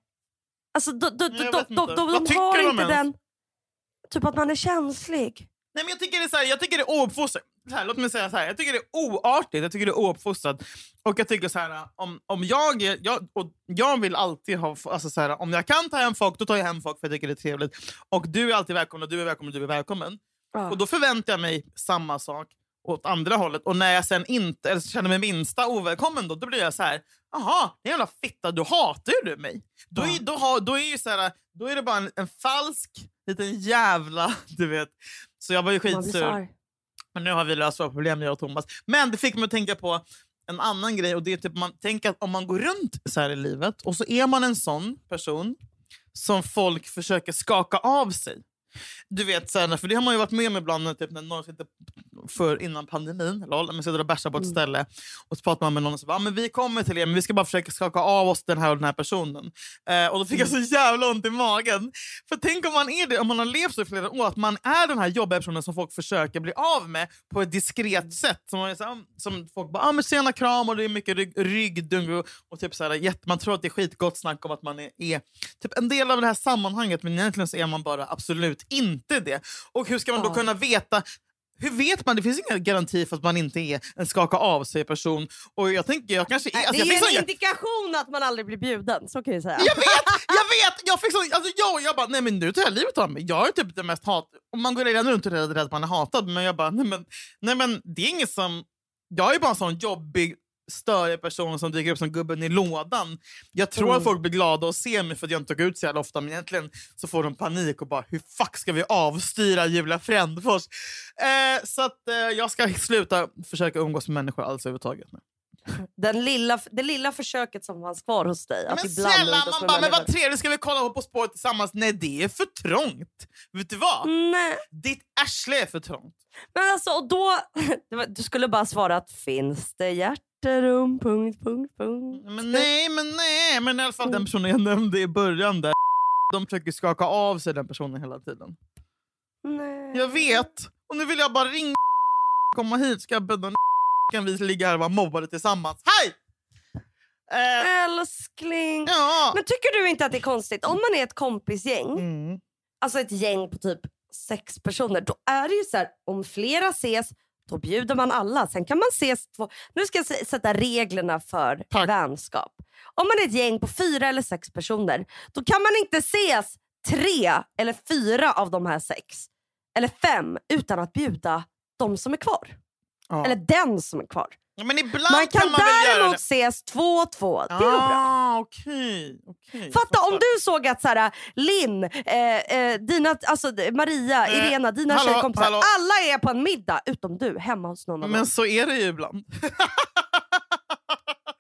alltså de, de, de, de, de, de, de har inte
ens?
den, typ att man är känslig.
Nej, men jag tycker det är, så här, jag tycker det är ouppfostrat. Så här, låt mig säga så här. Jag tycker det är oartigt, jag tycker det är ouppfostrat. Och jag tycker så här, om, om jag, jag, och jag vill alltid ha, alltså så här, om jag kan ta hem folk, då tar jag hem folk för jag tycker det är trevligt. Och du är alltid välkommen, och du är välkommen, och du är välkommen.
Ja.
Och då förväntar jag mig samma sak åt andra hållet. Och när jag sen inte eller känner mig minsta ovälkommen, då, då blir jag så här, jaha, det jävla fitta, då hatar ju du mig. Då, är, då, har, då, är ju så här, då är det bara en, en falsk liten jävla, [LAUGHS] du vet. Så jag var ju skitsur. Men nu har vi löst våra problem, jag och Thomas. Men det fick mig att tänka på en annan grej. Och det är typ man tänk att om man går runt så här i livet och så är man en sån person som folk försöker skaka av sig. Du vet, så här, för det har man ju varit med om ibland när, typ, när någon sitter för innan pandemin. Lol, man sitter och bärsar på ett ställe och så pratar man med någon och så bara, ah, men vi kommer till er men vi ska bara försöka skaka av oss den här och den här personen. Eh, och då fick jag så jävla ont i magen. För tänk om man är det, om man har levt så i flera år, att man är den här jobbiga personen som folk försöker bli av med på ett diskret sätt. Som, man är så som folk bara, ah, men sena kram och det är mycket rygg, ryggdung och, och typ så här, man tror att det är skitgott snack om att man är, är typ en del av det här sammanhanget men egentligen så är man bara absolut inte det. Och hur ska man då kunna veta hur vet man? Det finns ingen garanti för att man inte är en skaka av sig person. Och jag tänker, jag kanske är... Alltså,
det
jag
är
fick
ju
sån-
en indikation att man aldrig blir bjuden, så kan jag säga.
jag vet! Jag vet! Jag fick så, alltså, jag, jag bara, nej men nu tar jag livet av mig. Jag är typ det mest hat... Om man går redan runt och är rädd att man är hatad, men jag bara, nej men, nej men det är inget som... Jag är bara en sån jobbig, störig person som dyker upp som gubben i lådan. Jag tror
Mm.
att folk blir glada att se mig för att jag inte åker ut så jävla ofta, men egentligen så får de panik och bara, hur fuck ska vi avstyra Julia Frändfors? Eh, så att eh, jag ska sluta försöka umgås med människor alls överhuvudtaget. nu.
Den lilla, det lilla försöket som fanns kvar hos dig.
Men snälla, man bara, men vad trevligt, ska vi kolla på På spåret tillsammans? Nej, det är för trångt. Vet du vad?
Nej.
Ditt arsle är för trångt.
Men alltså, och då, [LAUGHS] du skulle bara svara att finns det hjärterum... Punkt, punkt, punkt.
Men nej, men nej. Men i alla fall den personen jag nämnde i början där. De försöker skaka av sig den personen hela tiden.
Nej.
Jag vet. Och nu vill jag bara ringa komma hit. Ska jag bädda kan vi ligga här och vara mobbade tillsammans. Hej! Eh,
Älskling.
ja.
Men tycker du inte att det är konstigt om man är ett kompisgäng,
Mm.
alltså ett gäng på typ sex personer, då är det ju så här, om flera ses då bjuder man alla. Sen kan man ses. Nu ska jag sä- sätta reglerna för
Tack.
vänskap. Om man är ett gäng på fyra eller sex personer, då kan man inte ses tre eller fyra av de här sex. Eller fem utan att bjuda de som är kvar.
Ja.
Eller den som är kvar.
Men ibland
Man kan,
man väl göra
däremot ses två och två. Det går bra.
Ah, okej. okej.
Fatta om du såg att så här, Linn, eh, eh, dina, alltså, Maria,
Eh,
Irena, dina
hallå,
tjejkompisar.
hallå.
Alla är på en middag utom du hemma hos någon
Men
dem.
så är det ju ibland. [LAUGHS]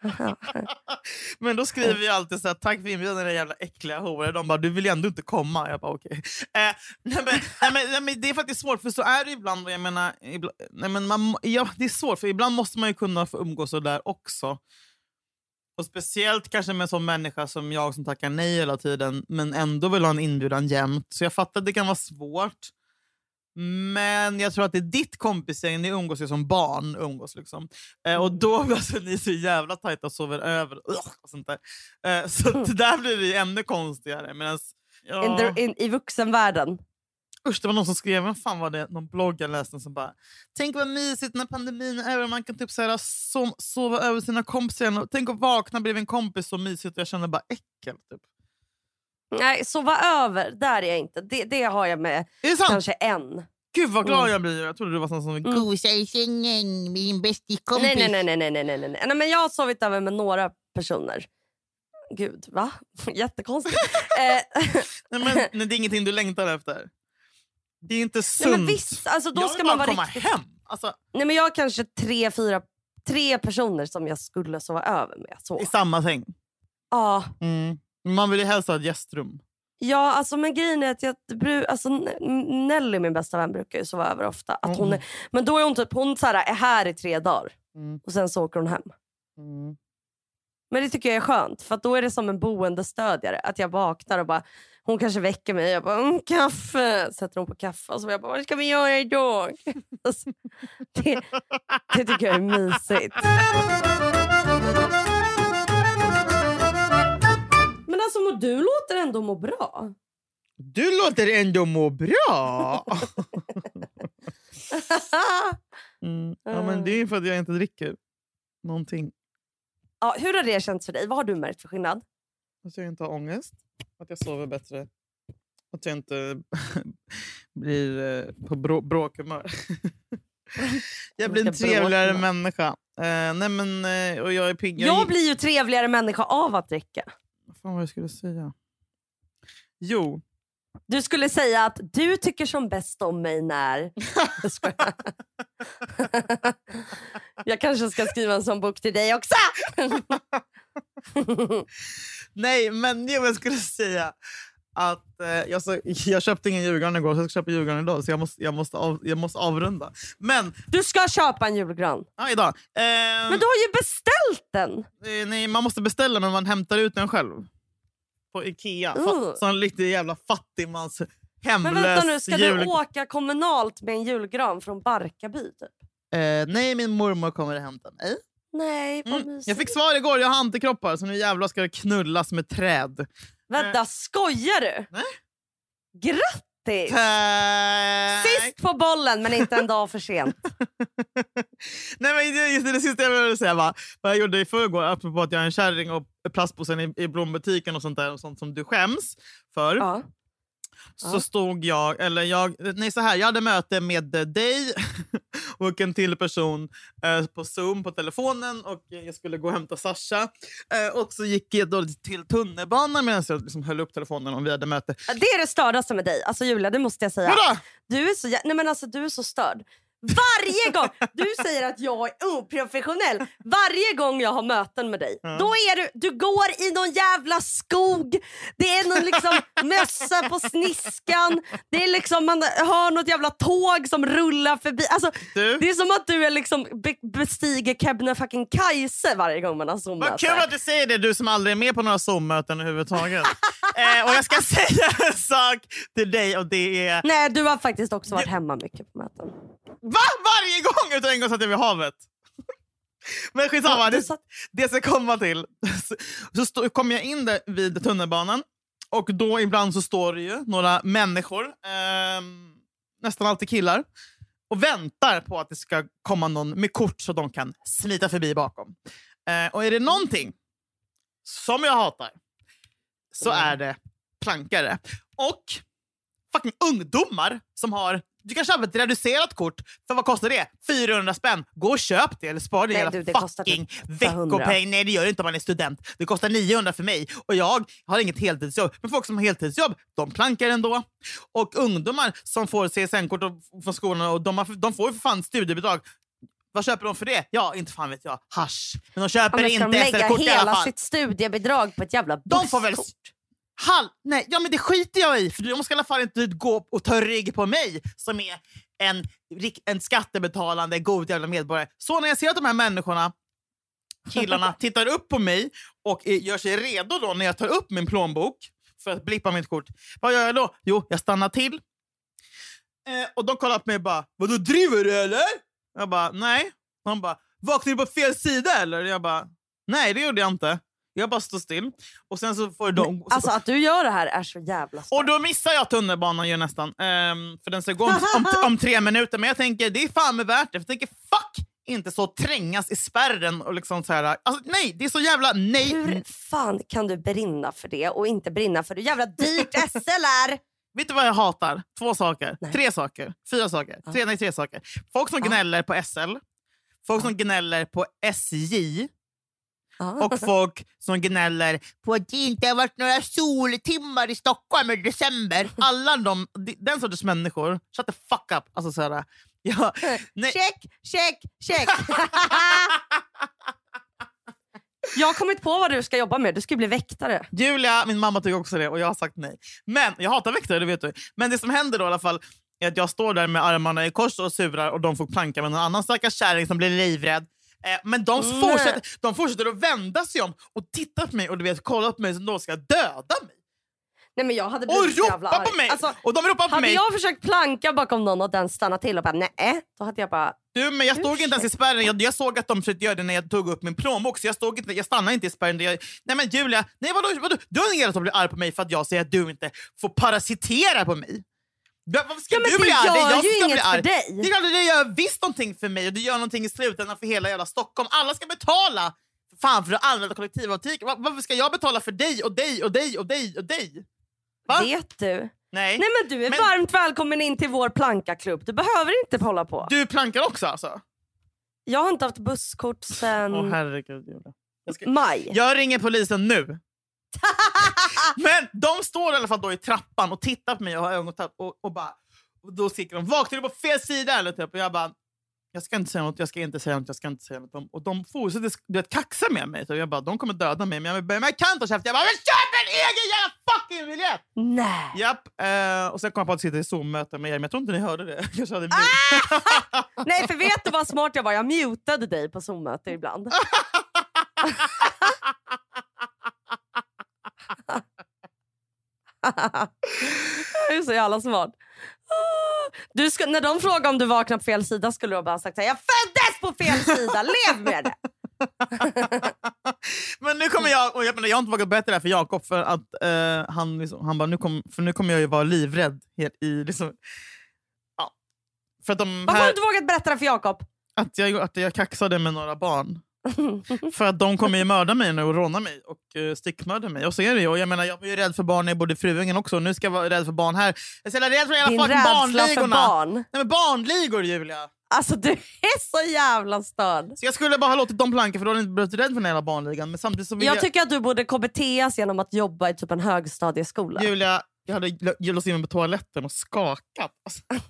[LAUGHS] Men då skriver jag alltid så här, tack för inbjudan era jävla äckliga horor. De bara, du vill ju ändå inte komma. Jag bara, okej. Eh, nej, men, nej, men, nej, det är faktiskt svårt, för så är det ibland. Jag menar, ibland, nej, men man, ja, det är svårt, för ibland måste man ju kunna få umgås så där också. Och Speciellt kanske med en sån människa som jag som tackar nej hela tiden men ändå vill ha en inbjudan jämt. Så jag fattar att det kan vara svårt. Men jag tror att det är ditt kompisgäng, ni umgås ju som barn. Umgås liksom. eh, och då alltså, ni är så jävla tajta och sover över. Och sånt där. Eh, så det [LAUGHS] där blir det ännu konstigare. Medans, ja,
In the, in, I vuxenvärlden.
Usch, det var någon som skrev, vem fan var det? Någon blogg jag läste som bara Tänk vad mysigt när pandemin är över man kan typ så här, so sova över sina kompisar. Tänk att vakna bredvid en kompis så mysigt och jag känner bara äckel. Typ.
Nej, sova över, där är jag inte. Det, det har jag med
Är det sant?
kanske en.
Gud vad glad
Mm.
jag blir. Jag trodde du var sån som
Mm.
gosa i sängen med din bästikompis.
Nej, nej, nej, nej, nej, nej, nej, nej. men jag har sovit över med några personer. Gud, va? [LAUGHS] Jättekonstigt. [LAUGHS] eh,
Nej, men, nej, det är ingenting du längtar efter. Det är inte sunt.
nej, men visst, alltså, då
jag
ska
vill
man
bara komma
riktigt...
hem. Alltså,
Nej, men jag har kanske tre, fyra, tre personer som jag skulle sova över med. Så.
I samma säng.
Ja,
Mm. Man vill ju helst ha ett gästrum.
Ja, alltså, men grejen är att jag, alltså, Nelly, min bästa vän, brukar ju sova över ofta. Att hon är, men då är hon typ hon så här, är här i tre dagar
Mm.
och sen så åker hon hem.
Mm.
Men det tycker jag är skönt för då är det som en boendestödjare. Att jag vaknar och bara, hon kanske väcker mig och jag bara mm, kaffe. Sätter hon på kaffe och så jag bara vad ska vi göra idag? [LAUGHS] Alltså, det, det tycker jag är mysigt. Alltså må- du låter ändå må bra.
Du låter ändå må bra. [LAUGHS] Mm. Ja, men det är för att jag inte dricker någonting.
ja, hur har det känts för dig? Vad har du märkt för skillnad?
Att jag inte har ångest. Att jag sover bättre. Att jag inte [LAUGHS] blir eh, på brå bråkhumör. [LAUGHS] jag blir en trevligare människa. Eh, nej men, eh, och jag är pigg.
Jag, blir ju trevligare människa av att dricka.
Vad fan var jag skulle säga? Jo,
Du skulle säga att du tycker som bäst om mig när... [LAUGHS] [LAUGHS] Jag kanske ska skriva en sån bok till dig också. [LAUGHS]
nej men jag skulle säga att eh, jag, så, jag köpte ingen julgran igår så jag ska köpa julgran idag så jag måste, jag måste, av, jag måste avrunda. Men,
Du ska köpa en julgran.
ja, idag. Eh,
Men du har ju beställt den.
Eh, Nej, man måste beställa men man hämtar ut den själv. På Ikea.
Uh.
Fa- Sån riktig jävla fattigmans hemlös
Men vänta nu, ska
jul...
du åka kommunalt med en julgran från Barkarby? Typ?
Eh, nej, min mormor kommer att hämta mig.
Nej, vad
Mm. Jag fick svar igår, jag har antikroppar så nu jävlar ska det knullas med träd.
Vänta, skojar du?
Nej.
Grattis!
Tack!
Sist på bollen men inte en dag för sent. [LAUGHS]
Nej, men det, just det, det sista jag ville säga var vad jag gjorde i förrgår, apropå att jag är en kärring och plastpåsen i, i blombutiken och sånt där och sånt som du skäms för.
Ja.
så
Ja.
stod jag, eller jag, nej så här, jag hade möte med dig [LAUGHS] och en till person eh, på Zoom på telefonen och jag skulle gå och hämta Sasha. Eh, och så gick jag då till tunnelbanan medan jag liksom höll upp telefonen och vi hade möte.
Det är det stördaste med dig. Alltså Julia, det måste jag säga.
Vadå?
Du är så, nej men alltså, du är så störd. Varje gång! Du säger att jag är oprofessionell. Varje gång jag har möten med dig, då är du, du går i någon jävla skog. Det är någon liksom mössa på sniskan. Det är liksom, man hör något jävla tåg som rullar förbi. Alltså,
Du?
Det är som att du är liksom be bestiger Kebnekaise varje gång man har
Vad
zoommöte.
kul att du säger det, du som aldrig är med på några Zoom-möten överhuvudtaget. [LAUGHS] eh, och jag ska säga en sak till dig och det är...
Nej, du har faktiskt också varit hemma mycket på möten.
Va? Varje gång! Utan en gång satt jag vid havet. [LAUGHS] Men skitsamma,
Ja,
det,
satt-
det ska komma till. Så, stå, kommer jag in där vid tunnelbanan och då ibland så står det ju några människor, ehm, nästan alltid killar, och väntar på att det ska komma någon med kort så de kan smita förbi bakom. Eh, och är det någonting som jag hatar så är det plankare. Och fucking ungdomar som har... Du kanske har ett reducerat kort. För vad kostar det? 400 spänn. Gå och köp det eller spara din jävla fucking
500.
veckopeng. Nej det gör det inte om man är student. Det kostar 900 för mig och jag har inget heltidsjobb. Men folk som har heltidsjobb, de plankar ändå. Och ungdomar som får CSN-kort från skolan, och de, har, de får ju för fan studiebidrag. Vad köper de för det? Ja, inte fan vet jag. Hasch. Men de
Ja,
köper
men ska de
inte
lägga
SL-kort i alla
hela
fall.
sitt studiebidrag på ett jävla
De får väl... Hall, nej, ja, men det skiter jag i, för de ska i alla fall inte gå och ta rygg på mig som är en, en skattebetalande, god jävla medborgare. Så när jag ser att de här människorna, killarna, [LAUGHS] tittar upp på mig och är, gör sig redo då när jag tar upp min plånbok för att blippa mitt kort. Vad gör jag då? Jo, jag stannar till. Eh, och de kollar på mig och bara “Vadå, driver du eller?” Jag bara “Nej”. De bara “Vaknade du på fel sida eller?” Jag bara “Nej, det gjorde jag inte. Jag bara står still.” Och sen så får de...
Alltså att du gör det här är så jävla
och
starkt.
då missar jag tunnelbanan ju nästan. Ehm, för den ska gå om, om, om tre minuter. Men jag tänker det är fan med värt det. För jag tänker fuck inte så trängas i spärren och liksom så här. Alltså, nej, det är så jävla nej.
Hur fan kan du brinna för det och inte brinna för hur jävla dyrt [LAUGHS] SL är?
Vet du vad jag hatar? Två saker.
Nej.
Tre saker. Fyra saker. Tre, nej, tre saker. Folk som
Ja.
gnäller på SL. Folk som gnäller på SJ. Och folk som gnäller på att det inte har varit några soltimmar i Stockholm i december. [LAUGHS] Alla de, den sortens människor, shut the fuck up. Alltså så här, ja, [LAUGHS] nej.
Check, check, check! [LAUGHS] Jag har kommit på vad du ska jobba med. Du ska bli väktare.
Julia, min mamma tycker också det och jag har sagt nej. Men jag hatar väktare, det vet du. Men det som händer då i alla fall är att jag står där med armarna i kors och surar och de får planka med någon annan stackars kärring som blir livrädd. Eh, men de
Nej.
fortsätter, de fortsätter att vända sig om och titta på mig och du vet, kolla på mig som de ska döda mig.
Nej men jag hade
Och
blivit jävla
ropa på mig!
Alltså,
och de ropar på
hade
mig.
jag försökt planka bakom någon och den stannade till och bara nej, då hade jag bara
Du, men jag stod inte ens i spärren. Jag, jag såg att de försökte göra det när jag tog upp min plånbok. Så jag, stod inte, jag stannade inte i spärren. Jag, nej men Julia, nej, vadå, vadå? du har ingen rätt att bli arg på mig för att jag säger att du inte får parasitera på mig. Va- Varför ska
Ja,
du
det
bli arg?
gör
jag
ju
som ska
inget
bli
för
arg.
dig.
Det är klart att det gör visst någonting för mig och det gör någonting i slutändan för hela jävla Stockholm. Alla ska betala fan för att använda kollektivtrafik. Va- Varför ska jag betala för dig och dig och dig och dig och dig? Va?
vet du?
Nej.
Nej men du är
Men-
varmt välkommen in till vår plankaklubb. Du behöver inte hålla på.
Du plankar också alltså?
Jag har inte haft busskort sen
Åh herregud Julia. Jag ska-
maj.
Jag ringer polisen nu. [LAUGHS] Men de står i alla fall då i trappan och tittar på mig och har ögonkontakt och, och bara... Och då skriker de “Vaknar du på fel sida?” eller typ. Och jag bara “Jag ska inte säga något, jag ska inte säga något, jag ska inte säga något”. Och de fortsätter du vet, kaxa med mig. Så jag bara “De kommer döda mig”. Men jag, bara, men jag kan inte ha käft. Jag bara “Men köp en egen jävla fucking biljett!”
Nej.
Japp. Eh, och sen kom jag på att sitta i Zoom-möte med er, men jag tror inte ni hörde det. [LAUGHS] Jag hade
Ah! Nej för vet du vad smart jag var? Jag mutade dig på Zoom-möte ibland. [LAUGHS] jag är så jävla smart. Du ska, när de frågar om du vaknar på fel sida skulle du bara ha sagt så här, jag föddes på fel sida, lev med det! [LAUGHS]
Men nu kommer jag, och jag, jag har inte vågat berätta det här för Jakob för att eh, han, liksom, han bara, nu, kom, för nu kommer jag ju vara livrädd. Helt i, liksom, ja. För att, de
Varför har
här,
du inte vågat berätta det för Jakob?
att, jag, att jag kaxade med några barn. [LAUGHS] för att de kommer ju mörda mig nu och råna mig och uh, stickmörda mig. Och så är det ju. Och jag, menar, jag var ju rädd för barn när jag bodde i Fruängen också. Nu ska jag vara rädd för barn här. Jag är så rädd för jävla fucking barnligorna.
barn.
Nej, men barnligor Julia!
Alltså du är så jävla störd.
Så jag skulle bara ha låtit dem planka för då hade jag inte blivit rädd för den jävla barnligan. Men samtidigt så
Jag
jag,
tycker att du borde KBTs genom att jobba i typ en högstadieskola.
Julia, jag hade lå- låst in mig på toaletten och skakat. Alltså. [LAUGHS]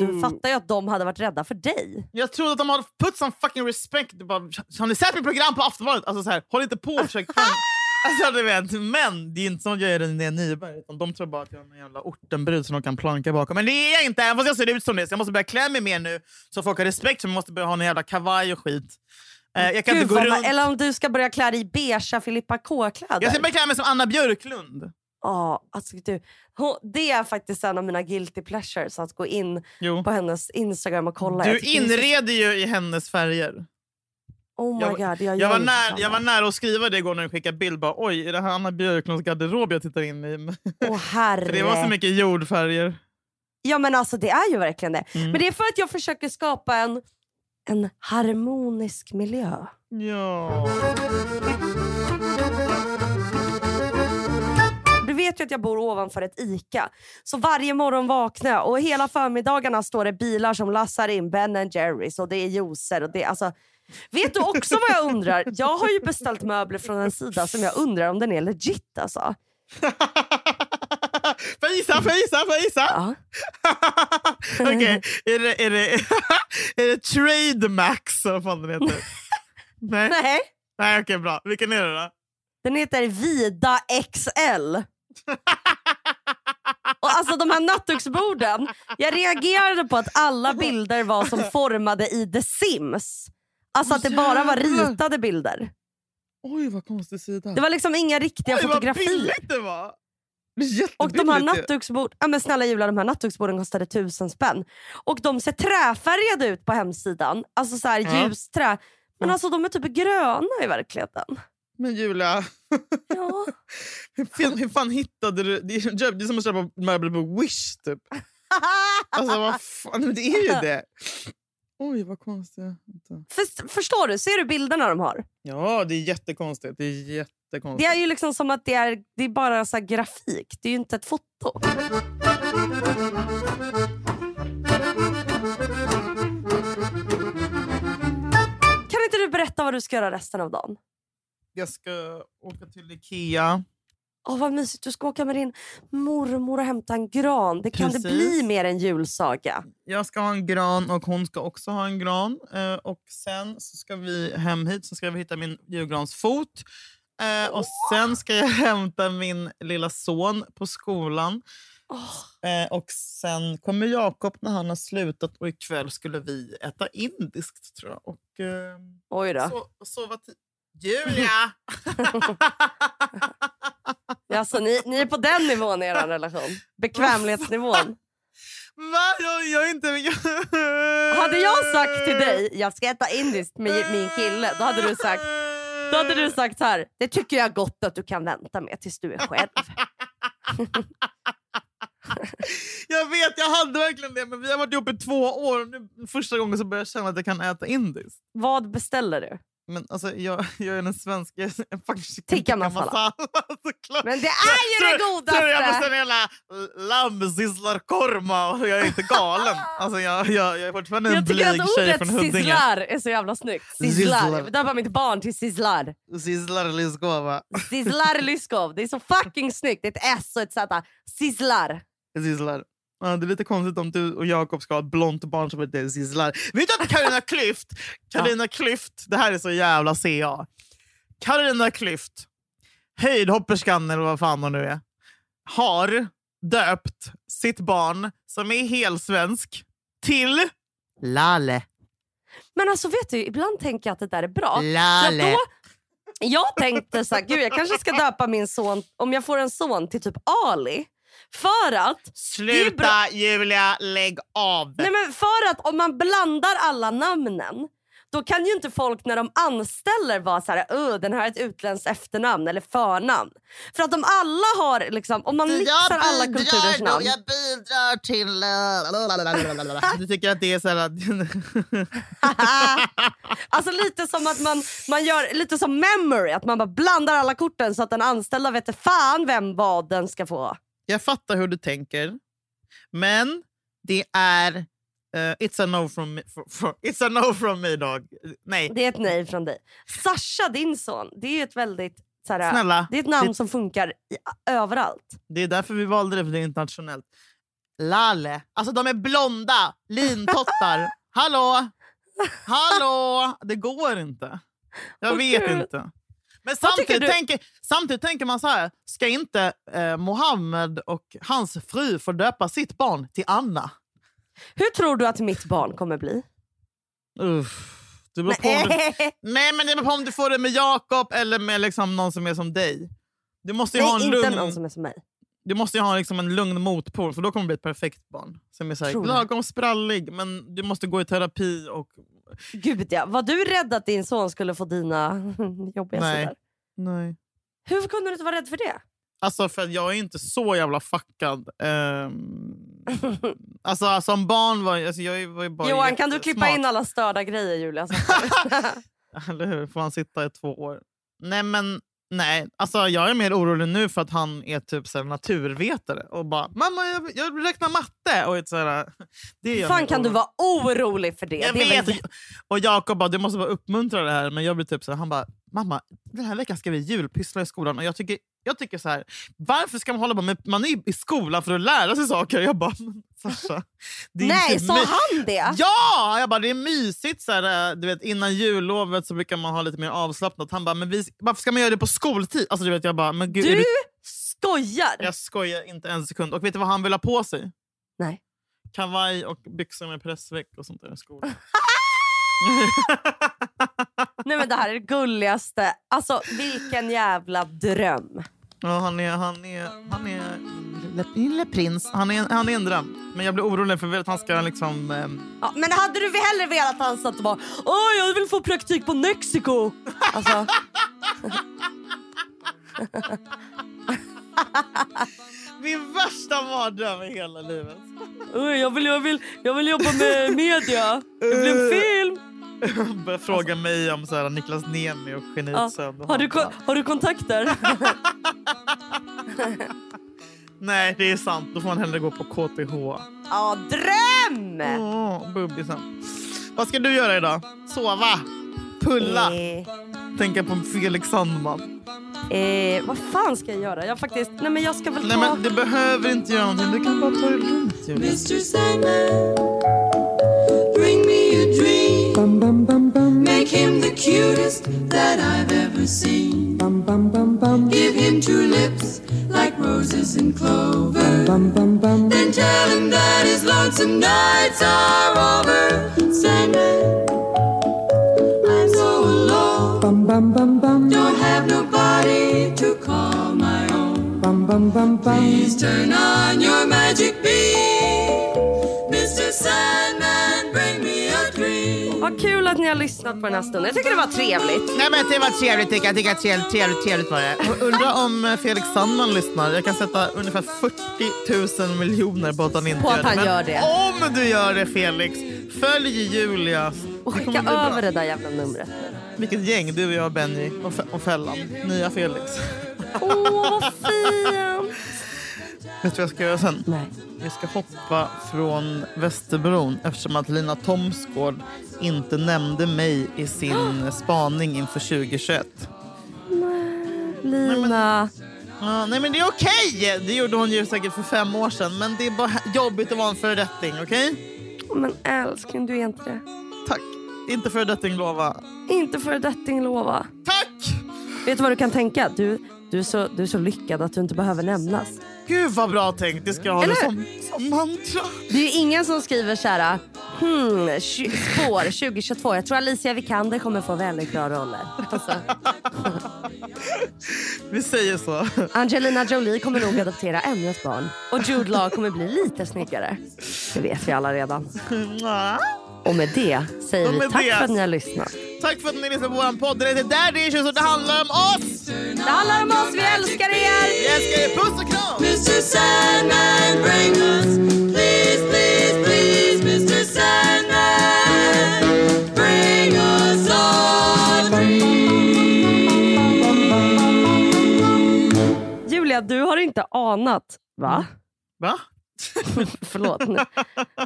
du fattar ju att de hade varit rädda för dig.
Jag trodde att de hade put some fucking respect. Bara, har ni sett mitt program på Aftonbladet? Alltså, så här, håll inte på och försök [LAUGHS] Alltså, du vet, men det är inte som att jag är René Nyberg. Utan de tror bara att jag är en jävla ortenbrud som de kan planka bakom. Men det är jag inte, även fast jag ser ut som det. Så jag måste börja klä mig mer nu så folk har respekt för mig. Jag måste börja ha en jävla kavaj och skit. Eh, jag kan
Gud,
inte gå runt.
Eller om du ska börja klä dig i beiga Filippa K-kläder.
Jag ska börja klä mig som Anna Björklund.
Ja, alltså, du, hon, det är faktiskt en av mina guilty pleasures att gå in
Jo.
på hennes Instagram och kolla.
Du
så-
inreder ju i hennes färger.
Oh my
Jag-
god, jag,
Jag var,
samma.
jag var nära att skriva det igår när du skickade bild. Bara, Oj, är det här Anna Björklunds garderob jag tittar in i? [LAUGHS]
Åh herre.
Det var så mycket jordfärger.
Ja men alltså det är ju verkligen det.
Mm.
Men det är för att jag försöker skapa en, en harmonisk miljö.
Ja.
Vet ju att jag bor ovanför ett ICA. Så varje morgon vaknar jag och hela förmiddagarna står det bilar som lassar in Ben Jerrys och det är juicer. Och det, alltså, vet du också vad jag undrar? Jag har ju beställt möbler från en sida som jag undrar om den är legit alltså. [LAUGHS]
Får jag gissa? Får jag gissa? Får jag gissa?
Ja. [LAUGHS]
Okej, är, det, är, det, [LAUGHS] är det Trademax? Vad fan den heter? Nej,
Nej,
Nej okej bra. Vilken är det då?
den heter Vida XL. [LAUGHS] Och alltså de här nattduksborden, jag reagerade på att alla bilder var som formade i The Sims. Alltså att det bara var ritade bilder.
Oj vad konstig sida.
Det var liksom inga riktiga
Oj vad
fotografier.
billigt det var. Det
Och de här
jättebilligt ju.
nattduksbord, ja men snälla Julia, de här nattduksborden kostade tusen spänn. Och de ser träfärgade ut på hemsidan. Alltså så här
Ja.
ljusträ. Men
Mm.
alltså de är typ gröna i verkligheten.
Men Julia,
Ja. [LAUGHS]
hur fan, hur fan hittade du... Det är, det är som att köpa möbler på Wish typ. Alltså vad fan, det är ju det. Oj vad konstigt.
För, förstår du? Ser du bilderna de har?
Ja det är jättekonstigt. Det är
Det
jättekonstigt.
är ju liksom som att det är, det är bara så grafik. Det är ju inte ett foto. Kan inte du berätta vad du ska göra resten av dagen?
Jag ska åka till Ikea.
Åh, vad mysigt. Du ska åka med din mormor och hämta en gran. Det kan det
Precis.
bli mer en julsaga.
Jag ska ha en gran och hon ska också ha en gran. Eh, och Sen så ska vi hem hit så ska vi hitta min julgransfot. Eh, och Sen ska jag [LAUGHS] hämta min lilla son på skolan. Eh, och Sen kommer Jakob när han har slutat och ikväll skulle vi äta indiskt tror jag. Och, eh,
Oj då.
so sova ti- Julia! [LAUGHS]
Alltså, ni, ni är på den nivån i er relation. Bekvämlighetsnivån.
Va? Jag, jag inte... [LAUGHS]
Hade jag sagt till dig jag ska äta indiskt med min kille, då hade du sagt Då hade du sagt så här, det tycker jag gott att du kan vänta med tills du är själv. [LAUGHS]
Jag vet, jag hade verkligen det. Men vi har varit ihop i två år. och Nu, första gången så börjar jag känna att jag kan äta indiskt.
Vad beställer du?
Men alltså, jag, jag är den svenska... [LAUGHS] Jag
Tikka masala. Men det är ju det
Tror- Tror jag
godaste!
måste en jävla lammsizzlarkorma och jag är inte galen. [LAUGHS] Alltså, jag, jag, jag är fortfarande en
Jag
blyg
tycker att
tjej
ordet
från Huddinge.
sizzlar är så jävla snyggt. Sizzlar. Jag vill döpa mitt barn till sizzlar.
Sizzlar Lyskova.
Sizzlar Lyskov. Det är så fucking snyggt. Det är ett S och ett Z. Sizzlar.
Sizzlar. Ja, det är lite konstigt om du och Jakob ska ha ett blont barn som heter Sizzlar. Vet du att Carolina [LAUGHS] Klüft, Carolina Klüft, det här är så jävla CA. Carolina Klüft, höjdhopperskan eller vad fan hon nu är, har döpt sitt barn som är helsvensk till Lale.
Men alltså vet du, ibland tänker jag att det där är bra.
Lale.
jag tänkte så här, gud jag kanske ska döpa min son, om jag får en son, till typ Ali. För att,
Sluta Julia, lägg av.
nej men för att om man blandar alla namnen då kan ju inte folk när de anställer vara så här, "Öh, den här har ett utländskt efternamn eller förnamn. För att om alla har, liksom, om man mixar alla kulturers namn.
jag bidrar till... eh, [LAUGHS] Du tycker att det är så här... [LAUGHS]
alltså lite som att man, man gör lite som memory, att man bara blandar alla korten så att den anställda vet fan vem vad den ska få.
Jag fattar hur du tänker, men det är... eh, it's a no from me. For, for, it's a no from me dog. Nej,
Det är ett nej från dig. Sasha, din son, det är ett väldigt... Så här,
snälla.
det är ett namn
det-
som funkar i, överallt.
Det är därför vi valde det, för det är internationellt. Lale. Alltså de är blonda, lintottar. [LAUGHS] Hallå? Hallå? Det går inte. Jag
Åh,
vet
Gud.
inte. Men samtidigt tänker, samtidigt tänker man så här, ska inte eh, Mohammed och hans fru få döpa sitt barn till Anna?
Hur tror du att mitt barn kommer bli?
Uff. Det beror på om du, nej, [LAUGHS] men det beror på om du får det med Jakob eller med liksom någon som är som dig. Du måste ju ha
Nej,
en
inte
lugn,
någon som är som mig.
du måste ju ha liksom en lugn motpol för då kommer det bli ett perfekt barn. Som är så här, lagom sprallig men du måste gå i terapi och
Gud ja, var du rädd att din son skulle få dina [LAUGHS] jobbiga
Nej.
sidor?
nej.
Hur kunde du inte vara rädd för det?
Alltså för att jag är inte så jävla fuckad. Ehm, [LAUGHS] alltså som barn var, alltså, jag var ju bara
Johan, kan du klippa in alla störda grejer Julia? [LAUGHS]
Eller hur? Får han sitta i två år? Nej, men nej. Alltså, jag är mer orolig nu för att han är typ så naturvetare och bara “mamma, jag, jag räknar matte”. Och så här, det
fan kan du vara orolig för det?
Jag
det väl
vet!
jätte-
Och Jakob bara “du måste bara uppmuntra det här”. Men jag blir typ så här, han bara “mamma, den här veckan ska vi julpyssla i skolan”. Och jag tycker, jag tycker så här, varför ska man hålla på med... Man är i skolan för att lära sig saker. Jag bara “men Sasha, det är
Nej, sa han det?
Ja! Jag bara, det är mysigt. Så här, eh, du vet, innan jullovet så brukar man ha lite mer avslappnat. Han bara, men vi, varför ska man göra det på skoltid? Alltså, du vet, jag bara, men gud,
Du
du...
skojar!
Jag skojar inte en sekund. Och vet du vad han vill ha på sig?
Nej.
Kavaj och byxor med pressväck och sånt där i skolan. [LAUGHS] [LAUGHS]
Nej men det här är det gulligaste. Alltså vilken jävla dröm.
ja, han är, han är, han är lille, lille prins. Han är, han är en dröm. Men jag blir orolig för jag att han ska liksom... ehm,
Ja, men hade du hellre velat att han satt och bara Åh jag vill få praktik på Mexiko? Alltså, [LAUGHS] [LAUGHS]
min värsta mardröm i hela livet.
"Oj, jag, vill, jag, vill, jag vill jobba med media. Det blir en film. [LAUGHS]
Börjar fråga mig om så här, Niklas Niemi och
Ja.
Geniets sömn.
Har, du, har du kontakter? [LAUGHS]
Nej, det är sant. Då får man hellre gå på KTH.
Ja, dröm!
Åh, bubbisen. Vad ska du göra idag? Sova? Pulla?
Eh,
Tänka på Felix Sandman?
Eh, vad fan ska jag göra? Jag faktiskt... Nej men jag ska väl
Nej,
ta...
men du behöver inte göra någonting. Du kan bara ta det lugnt. Julia.
Mr. Sandman, bring me a dream. Make him the cutest that I've ever seen. Give him two lips like roses and clover. Then tell him that his lonesome nights are over. Sandman, I'm so alone. Don't have nobody own. Please turn on your magic beam. Mr. Sandman, bring me a dream.
Vad kul att ni har lyssnat på den här stunden. Jag tycker det var trevligt.
Nej, men det var trevligt. tycker Jag tycker att trevligt, trevligt, trevligt var det. Och Undrar om Felix Sandman lyssnar. Jag kan sätta ungefär 40 000 miljoner på att han inte
På att
gör
han
det. Men
gör det.
om du gör det Felix, följ Julia.
Och skicka över det där jävla numret nu.
Vilket gäng, du, jag, Benny och, och Fällan. Nya Felix.
Åh, vad fint!
Vet du vad jag ska göra sen?
Nej.
Vi ska hoppa från Västerbron eftersom att Lina Thomsgård inte nämnde mig i sin [GASPS] spaning inför 2021.
Lina.
Ja, nej men det är okej! Det gjorde hon ju säkert för fem år sedan. Men det är bara jobbigt att vara en föredetting, okej?
Men älskling, du är inte det.
Tack. Inte föredetting, lova.
Inte föredetting lova.
Tack!
Vet du vad du kan tänka? Du, du, är så, du är så lyckad att du inte behöver nämnas.
Gud vad bra tänkt. Det ska jag ha det som, som mantra.
Det är ju ingen som skriver så här. Hmm, spår 2022. Jag tror Alicia Vikander kommer få väldigt bra roller. Alltså, [LAUGHS]
Vi säger så.
Angelina Jolie kommer nog adoptera ännu ett barn. Och Jude Law kommer bli lite snyggare. Det vet vi alla redan. [LAUGHS] Och med det säger
Och
vi tack
det-
för att ni har lyssnat.
Tack för att ni lyssnar på vår podd. Det heter Daddy Issues och det handlar om oss!
Det handlar om oss, vi älskar er!
Vi älskar er. Puss och kram!
Mr. Sandman, bring us, please, please, please, Mr. Sandman, bring us our
Julia, du har inte anat, va?
Va? [LAUGHS]
Förlåt.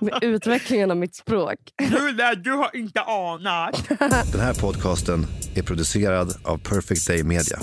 Med utvecklingen av mitt språk.
Julia, du har inte anat.
Den här podcasten är producerad av Perfect Day Media.